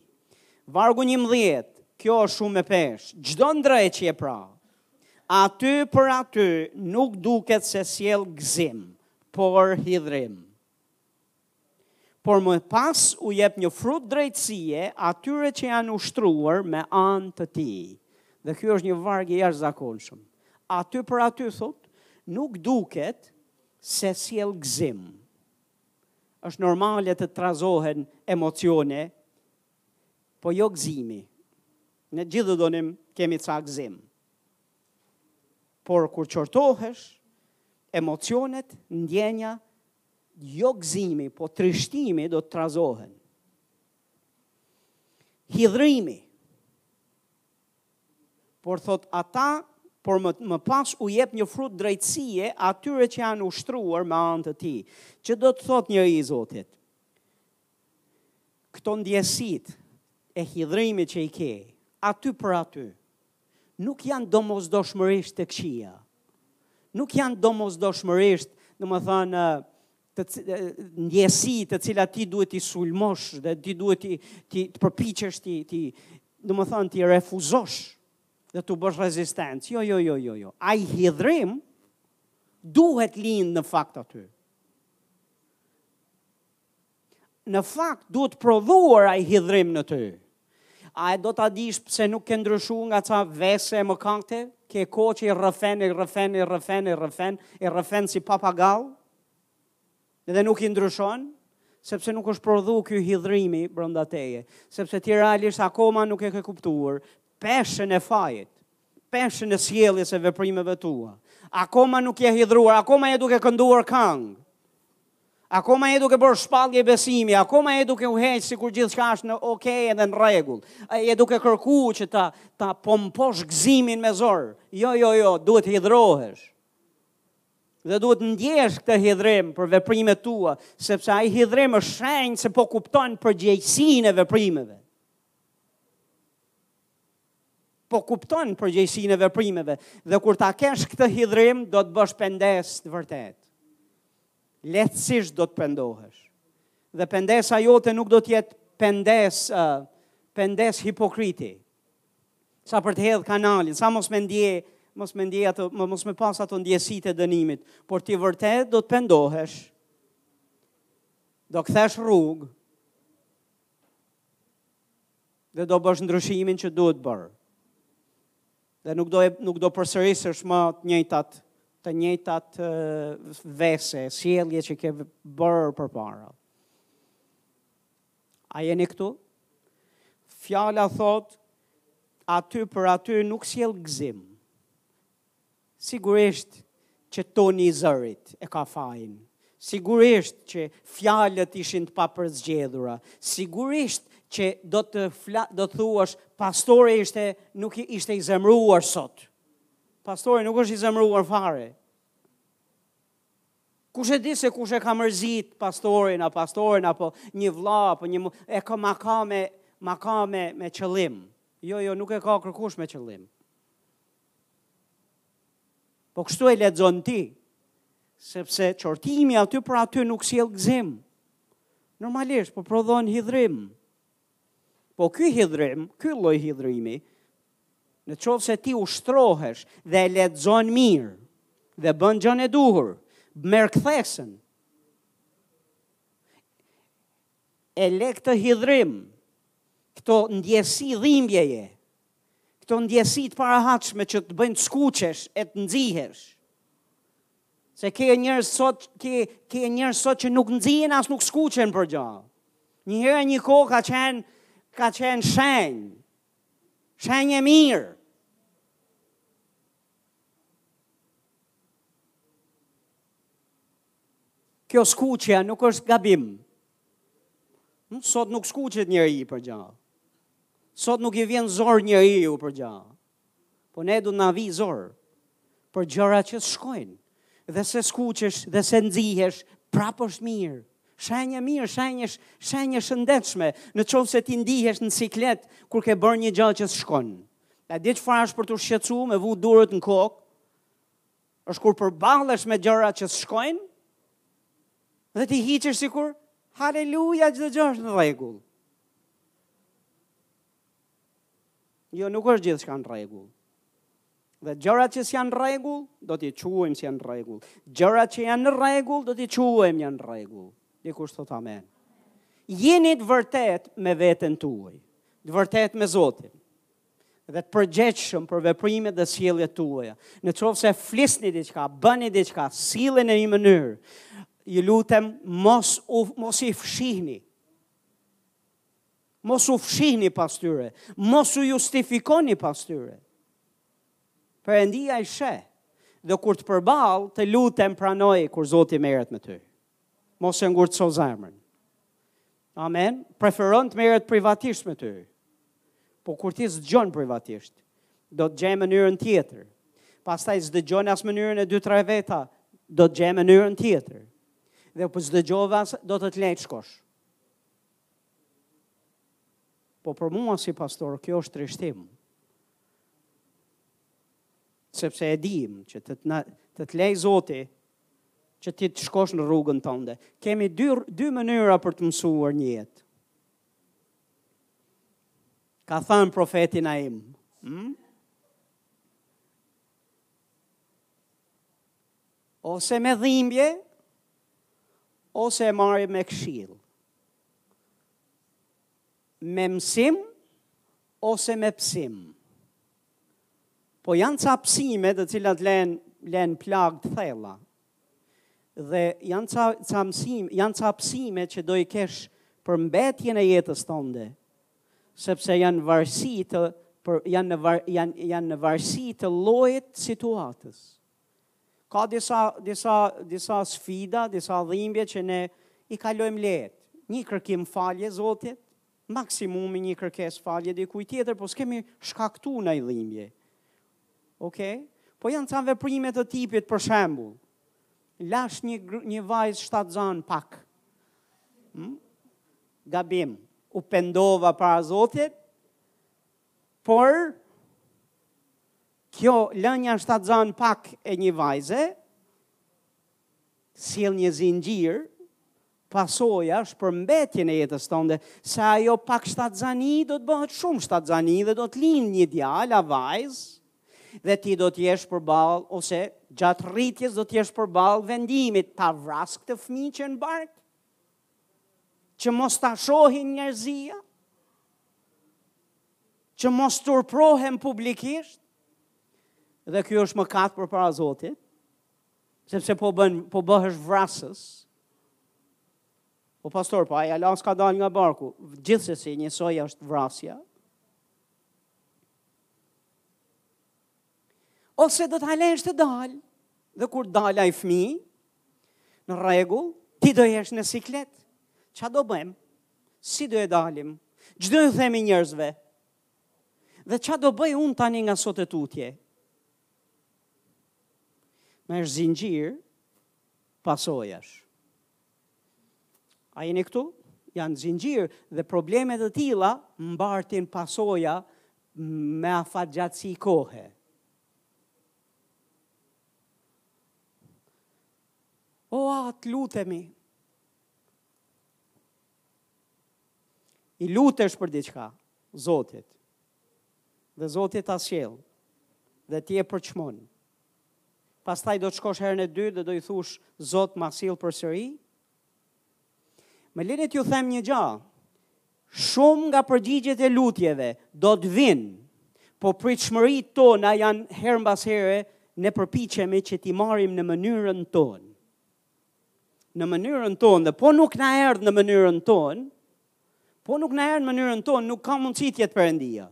Vargu njëmdhjetë, kjo është shumë me peshë, çdo ndreqje pra, aty për aty nuk duket se sjell gëzim, por hidhërim. por më pas u jep një frut drejtësie atyre që janë ushtruar me anë të tij. Dhe ky është një varg i jashtëzakonshëm. Aty për aty thotë, nuk duket se sjell gëzim. Është normale të trazohen emocione, po jo gëzimi. Ne gjithë do donim kemi ca gëzim. Por kur qortohesh, emocionet, ndjenja, Jo gëzimi, po trishtimi do të trazohen. Hidhërimi. Por thotë ata, por më, më pas u jep një frut drejtësie atyre që janë ushtruar me anë të tij. Që do të thotë, njeri i Zotit, këto ndjesitë e hidhërimit që i ke, aty për aty, nuk janë domosdoshmërisht të këqija. Nuk janë domosdoshmërisht, domethënë të ndjesi të cilat ti duhet t'i sulmosh dhe ti duhet të të të përpiqesh t'i t'i domethënë t'i refuzosh dhe t'u bësh rezistencë. Jo, jo, jo, jo, jo. Ai hidhërim duhet lind në fakt aty. Në fakt, duhet prodhuar ai hidhërim në ty. A e do ta dish pse nuk ke ndryshu nga ca vese e mëkate, ke kohë që i rrëfen, i rrëfen, i rrëfen, i rrëfen, i rrëfen si papagall, dhe nuk i ndryshon, sepse nuk është prodhu ky hidhërimi brenda teje, sepse ti realisht akoma nuk e ke kuptuar peshën e fajit, peshën e sjelljes e veprimeve tua, akoma nuk je hidhëruar, akoma je duke kënduar kangë, Akoma je duke bërë shpallje besimi, akoma je duke u heq sikur gjithçka është në ok edhe në rregull. Je duke kërkuar që ta ta pomposh gëzimin me zor. Jo, jo, jo, duhet të hidhërohesh. Dhe duhet të ndjesh këtë hidhërim për veprimet tua, sepse ai hidhërim është shenjë se po kupton përgjegjësinë e veprimeve. Po kupton përgjegjësinë e veprimeve dhe kur ta kesh këtë hidhërim do të bësh pendesë të vërtetë. Lehtësisht do të pendohesh. Dhe pendesa jote nuk do të jetë pendesë uh, pendesë hipokriti. Sa për të hedh kanalin, sa mos me ndje, mos me ndje ato, mos me pas ato ndjesitë e dënimit, por ti vërtet do të pendohesh. Do kthesh rrugë, Dhe do bësh ndryshimin që duhet bërë. Dhe nuk do, nuk do përsërisësh më të njëjtat të njëjtat vese, sjellje që ke bërë përpara. A jeni këtu? Fjala thot, aty për aty nuk sjell gëzim. Sigurisht që toni i zërit e ka fajin, sigurisht që fjalët ishin të papërzgjedhura, sigurisht që do të fla, do të thuash pastori ishte nuk ishte i zemëruar sot. Pastori nuk është i zemëruar fare. Kush e di se kush e ka mërzit pastorin apo pastorin apo një vlla apo një e ka ma ka me ma ka me me qëllim. Jo, jo, nuk e ka kërkush me qëllim. Po kështu e lexon ti, sepse qortimi aty për aty nuk sjell gëzim. Normalisht po prodhon hidhrim. Po ky hidhrim, ky lloj hidhrimi, në qoftë se ti ushtrohesh dhe e lexon mirë, dhe bën gjan e duhur, merr kthesën, e le këtë hidhrim, këto ndjesi dhimbjeje, këto ndjesi të parehatshme që të bëjnë të skuqesh e të nxihesh. Se ke njerëz sot, ke ke njerëz sot që nuk nxihen as nuk skuqen për gja. Një herë një kohë ka qenë ka qenë shenjë. Shenjë e mirë. Kjo skuqja nuk është gabim. Hm, sot nuk skuqet njeri për gja. Sot nuk i vjen zor njeriu për gja. Po ne duhet na vijë zor për gjana që s'shkojnë. Dhe se skuqesh, dhe se nxihesh, prap është mirë. Shenjë e mirë, shenjë shenjë e shëndetshme, në qoftë se ti ndihesh në siklet kur ke bërë një gja që s'shkon. A di çfarë është për t'u shqetsu me vu durt në kokë? Është kur përballesh me gjëra që s'shkojnë dhe ti hiqesh sikur haleluja çdo gjë është në rregull. Jo nuk është gjithçka në rregull. Dhe gjërat që s'janë rregull, do t'i quajmë s'janë rregull. Gjërat që janë në rregull, do t'i quajmë janë rregull. Dikush thot amen. Jeni të vërtet me veten tuaj, të vërtet me Zotin. dhe të përgjegjshëm për veprimet dhe sjelljet tuaja. Në qoftë se flisni diçka, bëni diçka, silleni në një mënyrë, ju lutem mos u mos i fshihni. Mos u fshihni pas tyre, mos u justifikoni pas tyre. Perëndia i sheh dhe kur të përball, të lutem pranoje kur Zoti merret me ty. Mos e ngurtëso zemrën. Amen. Preferon të merret privatisht me ty. Po kur ti s'dëgjon privatisht, do të gjej mënyrën tjetër. Pastaj s'dëgjon as mënyrën e dy tre veta, do të gjej mënyrën tjetër. Dhe po s'dëgjove as do të të lejë të shkosh. Po për mua si pastor, kjo është trishtim. Sepse e dim që të të, të, të lejë Zoti, që ti të shkosh në rrugën tënde. Kemi dy, dy mënyra për të mësuar në jetë. Ka thënë profeti, nëna ime. Hmm? Ose me dhimbje, ose e marrim me këshilë. Me mësim ose me pësim? Po janë ca pësime të cilat lën, lënë plagë të thella. Dhe janë ca, ca mësim, janë ca pësime që do i kesh për mbetjen e jetës tënde, sepse janë varësi të për janë në var, janë janë në varësi të llojit situatës. Ka disa, disa, disa sfida, disa dhimbje që ne i kalojmë lehtë. Një kërkim falje Zotit, maksimumi një kërkesë falje dikujt tjetër, po s'kemi shkaktu nanji dhimbje. Ok? Po janë ca veprime të tipit për shembull. Lash një, një vajzë shtatzanë pak. Hmm? Gabim, u pendova para Zotit, por Kjo lënja shtatzanë pak e një vajze sjell një zinxhir pasojash për mbetjen e jetës tënde, se ajo pak shtatzani do të bëhet shumë shtatzani dhe do të lind një djalë a vajzë dhe ti do të jesh përballë ose gjatë rritjes do të jesh përballë vendimit ta vras këtë fëmijë që në bark që mos ta shohin njerëzia që mos turprohem publikisht, dhe ky është mëkat përpara Zotit, sepse po, bën, po bëhesh vrasës, po pastor, po aja lasë ka dalë nga barku, gjithsesi njësoj është vrasja, Ose do ta lësh të dalë dhe kur del ai fëmijë në rregull, ti do jesh në siklet. Ç'a do bëjmë? Si do e dalim? Ç'do u themi njerëzve. Dhe ç'a do bëj unë tani nga sot e tutje? Me është zinxhir pasojash. A jeni këtu? Janë zinxhirë dhe probleme të tilla mbartin pasoja me afatgjatësi kohe. O, Atë, lutemi. I lutesh për diçka, Zotit. Dhe Zoti ta sjell. Dhe ti e përçmon. Pastaj do të shkosh herën e dytë dhe do i thush, Zot, ma sjell përsëri? Më lini t'ju them një gja. Shumë nga përgjigjet e lutjeve do të vijnë, po pritshmëritë tona janë herë mbas here ne përpiqemi që t'i marrim në mënyrën tonë. në mënyrën tonë dhe po nuk na erdh në mënyrën tonë, po nuk na erdh në mënyrën tonë, nuk ka mundësi të jetë Perëndia.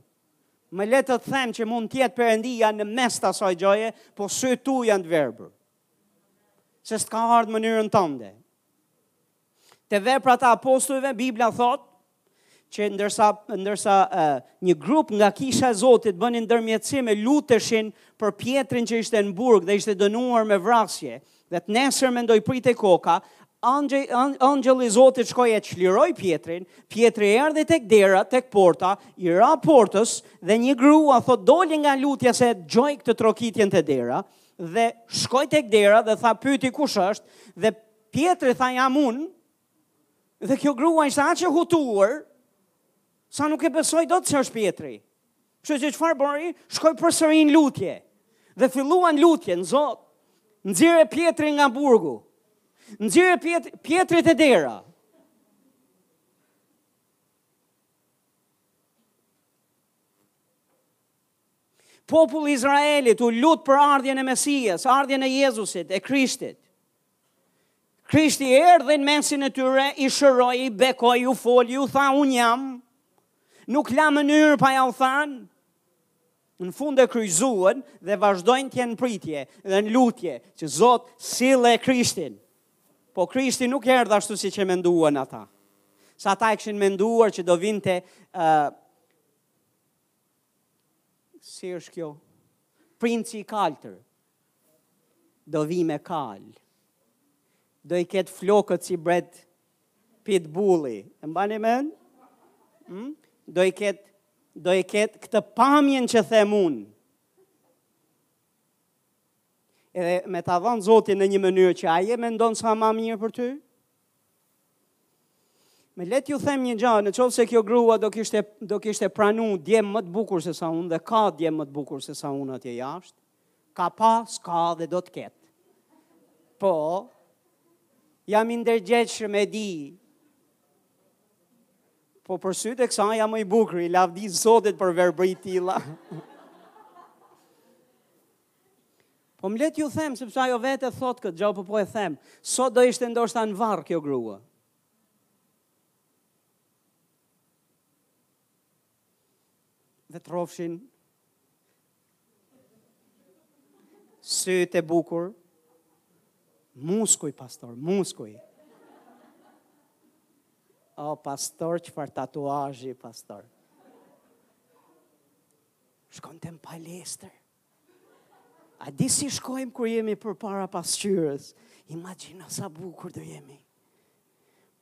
Më le të them që mund të jetë Perëndia në mes të asaj gjëje, po sytë tu janë të verbër. Se s'të ka ardh në mënyrën tënde. Te veprat e apostujve Bibla thotë, që ndërsa ndërsa uh, një grup nga kisha e Zotit bënin ndërmjetësim e luteshin për Pjetrin që ishte në burg dhe ishte dënuar me vrasje. Dhe të nesërmen do i pritej koka, engjëj engjëlli i Zotit shkoi e çliroi Pjetrin, Pjetri erdhi tek dera, tek porta, i ra portës dhe një grua thotë doli nga lutja se dëgjoi këtë trokitjen te dera dhe shkoi tek dera dhe tha pyeti kush është dhe Pjetri tha jam unë, Dhe kjo grua ishte aq e hutuar sa nuk e besoi dot se është Pjetri. Kështu që çfarë bëri? Shkoi përsëri në lutje dhe filluan lutjen, Zot, nxirre Pjetrin nga burgu. Nxirre Pjet Pjetri te dera. Populli i Izraelit u lut për ardhjen e Mesias, ardhjen e Jezusit, e Krishtit. Krishti erdhi në mesin e tyre, i shëroi, i bekoi, u foli, u tha un jam. Nuk la mënyrë pa jua than. Në fund e kryqëzuan dhe vazhdojnë të jenë në pritje dhe në lutje që Zot sille Krishtin. Po Krishti nuk erdh ashtu siç e menduan ata. Se ata e kishin menduar që do vinte ë uh, si është kjo? Princi i kaltër, do vijë me kal. Do i ketë flokët si Bred Pitbulli. E mbani mend? Hmm? Do i ketë do i ketë këtë pamjen që them unë. Edhe me ta dhënë Zoti në një mënyrë që ai e mendon sa ma mirë për ty, Më le t'ju them një gja, në qoftë se kjo grua do kishte, do kishte pranu djem më të bukur se sa unë dhe ka djem më të bukur se sa unë atje jashtë, ka pas, ka dhe do të ketë. Po, jam i ndërgjegjshëm, e di, po për sytë e kësaj jam më i bukuri, lavdi Zotit për verbëri të tilla. Po më le t'ju them, sepse ajo vetë e thotë këtë gjë, po po e them, sot do ishte ndoshta në varr kjo grua. Dhe të rofshin sytë e bukur, muskuj, pastor, muskuj. O, pastor, çfarë tatuazhi, pastor. Shkonte në palestër. A di si shkojmë kur jemi përpara pasqyrës? Imagjino sa bukur do jemi.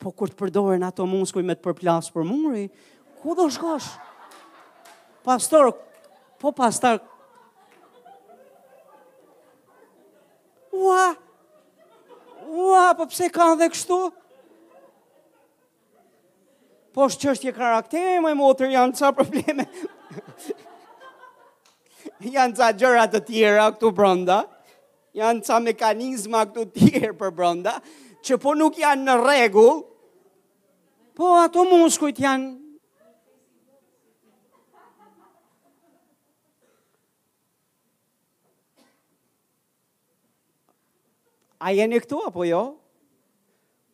Po kur të përdoren ato muskuj me të përplas për muri, ku do shkosh? Pastor, po pastor, Ua, ua, po pse ka dhe kështu? Po është çështje karakteri moj motër janë ca probleme. janë ca gjëra të tjera këtu brenda. Janë ca mekanizma këtu të tjerë përbrenda që po nuk janë në rregull. Po ato muskujt janë A jeni këtu apo jo?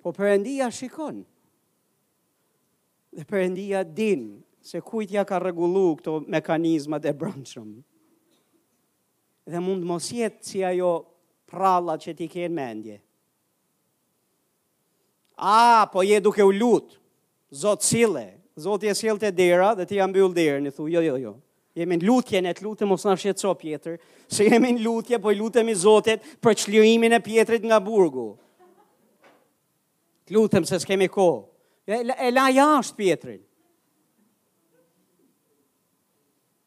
Po Perëndia shikon. Dhe Perëndia din se kujt ia ka rregullu këto mekanizmat e brendshëm. Dhe mund të mos jetë si ajo përralla që ti ke në mendje. Ah, po je duke u lut. Zot sille, Zoti e sjell te dera dhe ti ia mbyll derën, i thu, jo, jo, jo. Jemi në lutje, ne të lutem mos na shqetëso Pjetër, se jemi në lutje, po i lutemi Zotit për çlirimin e Pjetrit nga burgu. Të lutem se s'kemi kohë. E, e la jashtë Pjetrin.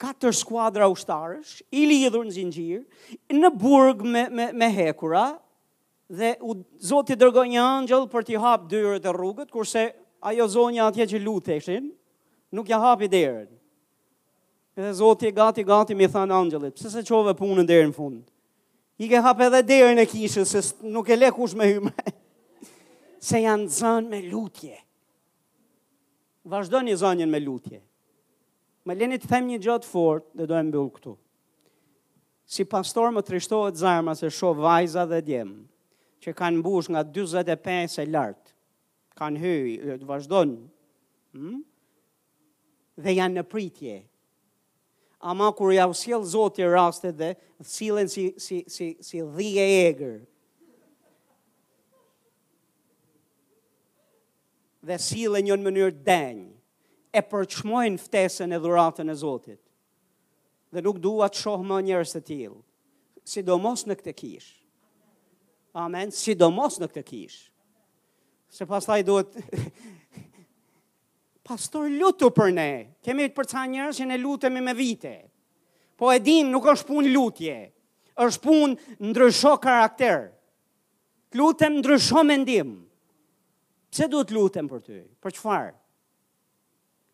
katër skuadra ushtarësh, i lidhur në zinxhir, në burg me, me, me hekura, dhe u, Zoti dërgoi një engjëll për t'i hap dyert e rrugët, kurse ajo zonja atje që luteshin, nuk ia hapi derën. Dhe Zoti gati, gati, me i thanë engjëllit, pse s'e çove punën deri n'fund? T'i ke hap edhe derën e kishës, se nuk e le kush me hy më. se janë zënë me lutje. Vazhdoni zonjën me lutje. Më leni të them një gjë të fortë dhe do e mbyll këtu. Si pastor më trishtohet zemra se shoh vajza dhe djem që kanë mbush nga 45 e lart. Kanë hy, të vazhdojnë. Hmm? Dhe janë në pritje. Ama kur jua sjell Zoti rastet dhe sillen si si si si dhi e egër. dhe sillen jo në mënyrë të denjë, e përçmojnë ftesën e dhuratën e Zotit. Dhe nuk dua të shoh më njerëz të tillë, sidomos në këtë kish. Amen, sidomos në këtë kish. Se pastaj duhet Pastor lutu për ne. Kemi për ca njerëz që ne lutemi me vite. Po e dim, nuk është punë lutje. Është punë ndrysho karakter. Të lutem ndrysho mendim. Pse duhet të lutem për ty? Për çfarë?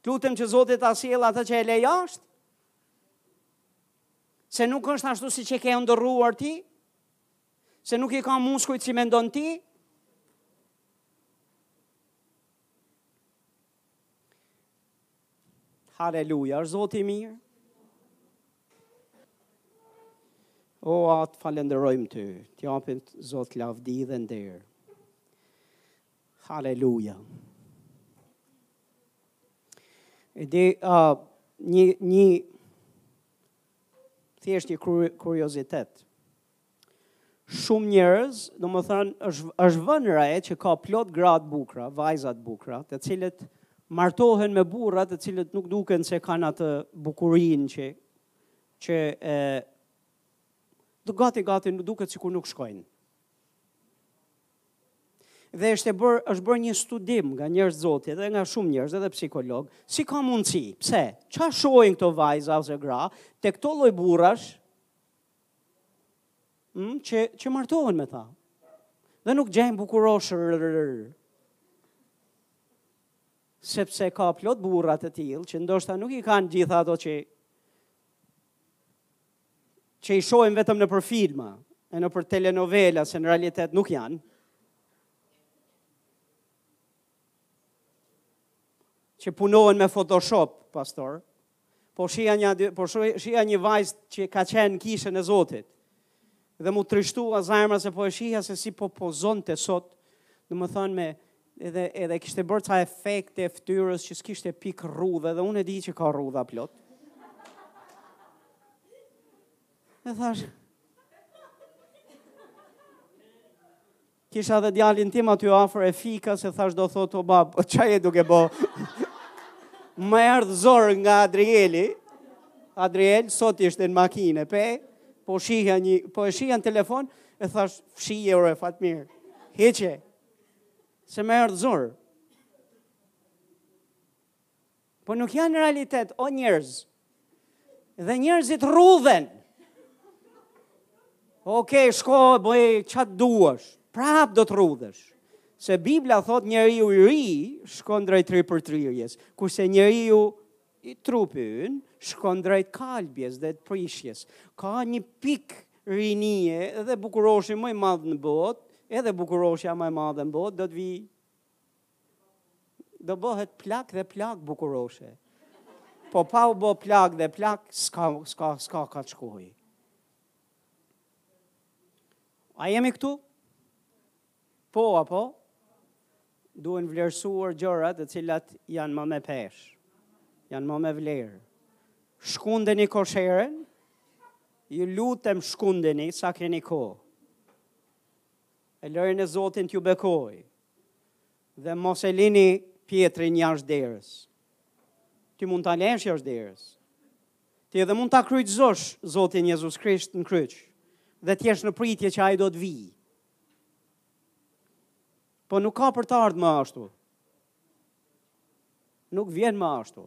Të lutem që Zoti ta sjell atë që e le jashtë. Se nuk është ashtu siç e ke ëndërruar ti, se nuk i ka muskujt si mendon ti, Haleluja, është Zoti i mirë. O, Atë, të falënderojmë ty, të japim Zot lavdi dhe nder. Haleluja. E di, uh, një, një, thjesht një kuriozitet. Shumë njerëz, domethënë është është vënë re që ka plot gra të bukura, vajza të bukura, të cilët martohen me burra të cilët nuk duken se kanë atë bukurinë që që e do gati gati nuk duket sikur nuk shkojnë. Dhe është e bër, është bërë një studim nga njerëz Zoti dhe nga shumë njerëz edhe psikologë, si ka mundësi? Pse? Ça shohin këto vajza ose gra tek këto lloj burrash Ëh, që që martohen me ta. Dhe nuk gjejnë bukurosh. Sepse ka plot burra të tillë që ndoshta nuk i kanë gjitha ato që që i shohim vetëm nëpër filma, e nëpër telenovela, se në realitet nuk janë. Që punohen me Photoshop, pastor, Po shija një, po shija një vajzë që ka qenë në kishën e Zotit. Dhe mu trishtua zemra se po e shija se si po pozonte sot, domethënë me, edhe, edhe kishte bërë ca efekte të ftyrës që s'kishte pik rrudha, dhe unë e di që ka rrudha plot. Dhe thash, Kisha dhe djalin tim aty afër e fika se thashë do thotë o bab, çka je duke bo. Më erdh zor nga Adrieli, Adriel sot ishte në makinë, pe, po shihja një, po e shihja në telefon, e thashë, fshije ore, Fatmir, hiqe, se më erdh zor. Po nuk janë realitet, o njerëz. Dhe njerëzit rrudhen. Ok, shko, bëj, ça të duash. Prapë do të rrudhesh. Se Bibla thotë njeriu i ri shkon drejt ripërtëritjes. Kurse njeriu, trupi ynë shkon drejt kalbjes dhe të prishjes. Ka një pikë rinie dhe bukuroshi më i madh në botë, edhe bukuroshja më e madhe në botë, do të vijë Do bëhet plak dhe plakë bukuroshe. Po pa u bë plak dhe plakë, s'ka, s'ka, s'ka ka të shkojë. A jemi këtu? Po, apo? Duhen vlerësuar gjërat të cilat janë më me peshë, janë më me vlerë. Shkundeni kosheren, ju lutem shkundeni sa keni kohë. E lëreni Zotin t'ju bekojë. Dhe mos e lini Pjetrin jashtë derës. Ti mund ta lësh jashtë derës. Ti edhe mund ta kryqëzosh Zotin Jezus Krisht në kryq dhe të jesh në pritje që ai do të vijë. Po nuk ka për të ardhur më ashtu. Nuk vjen më ashtu.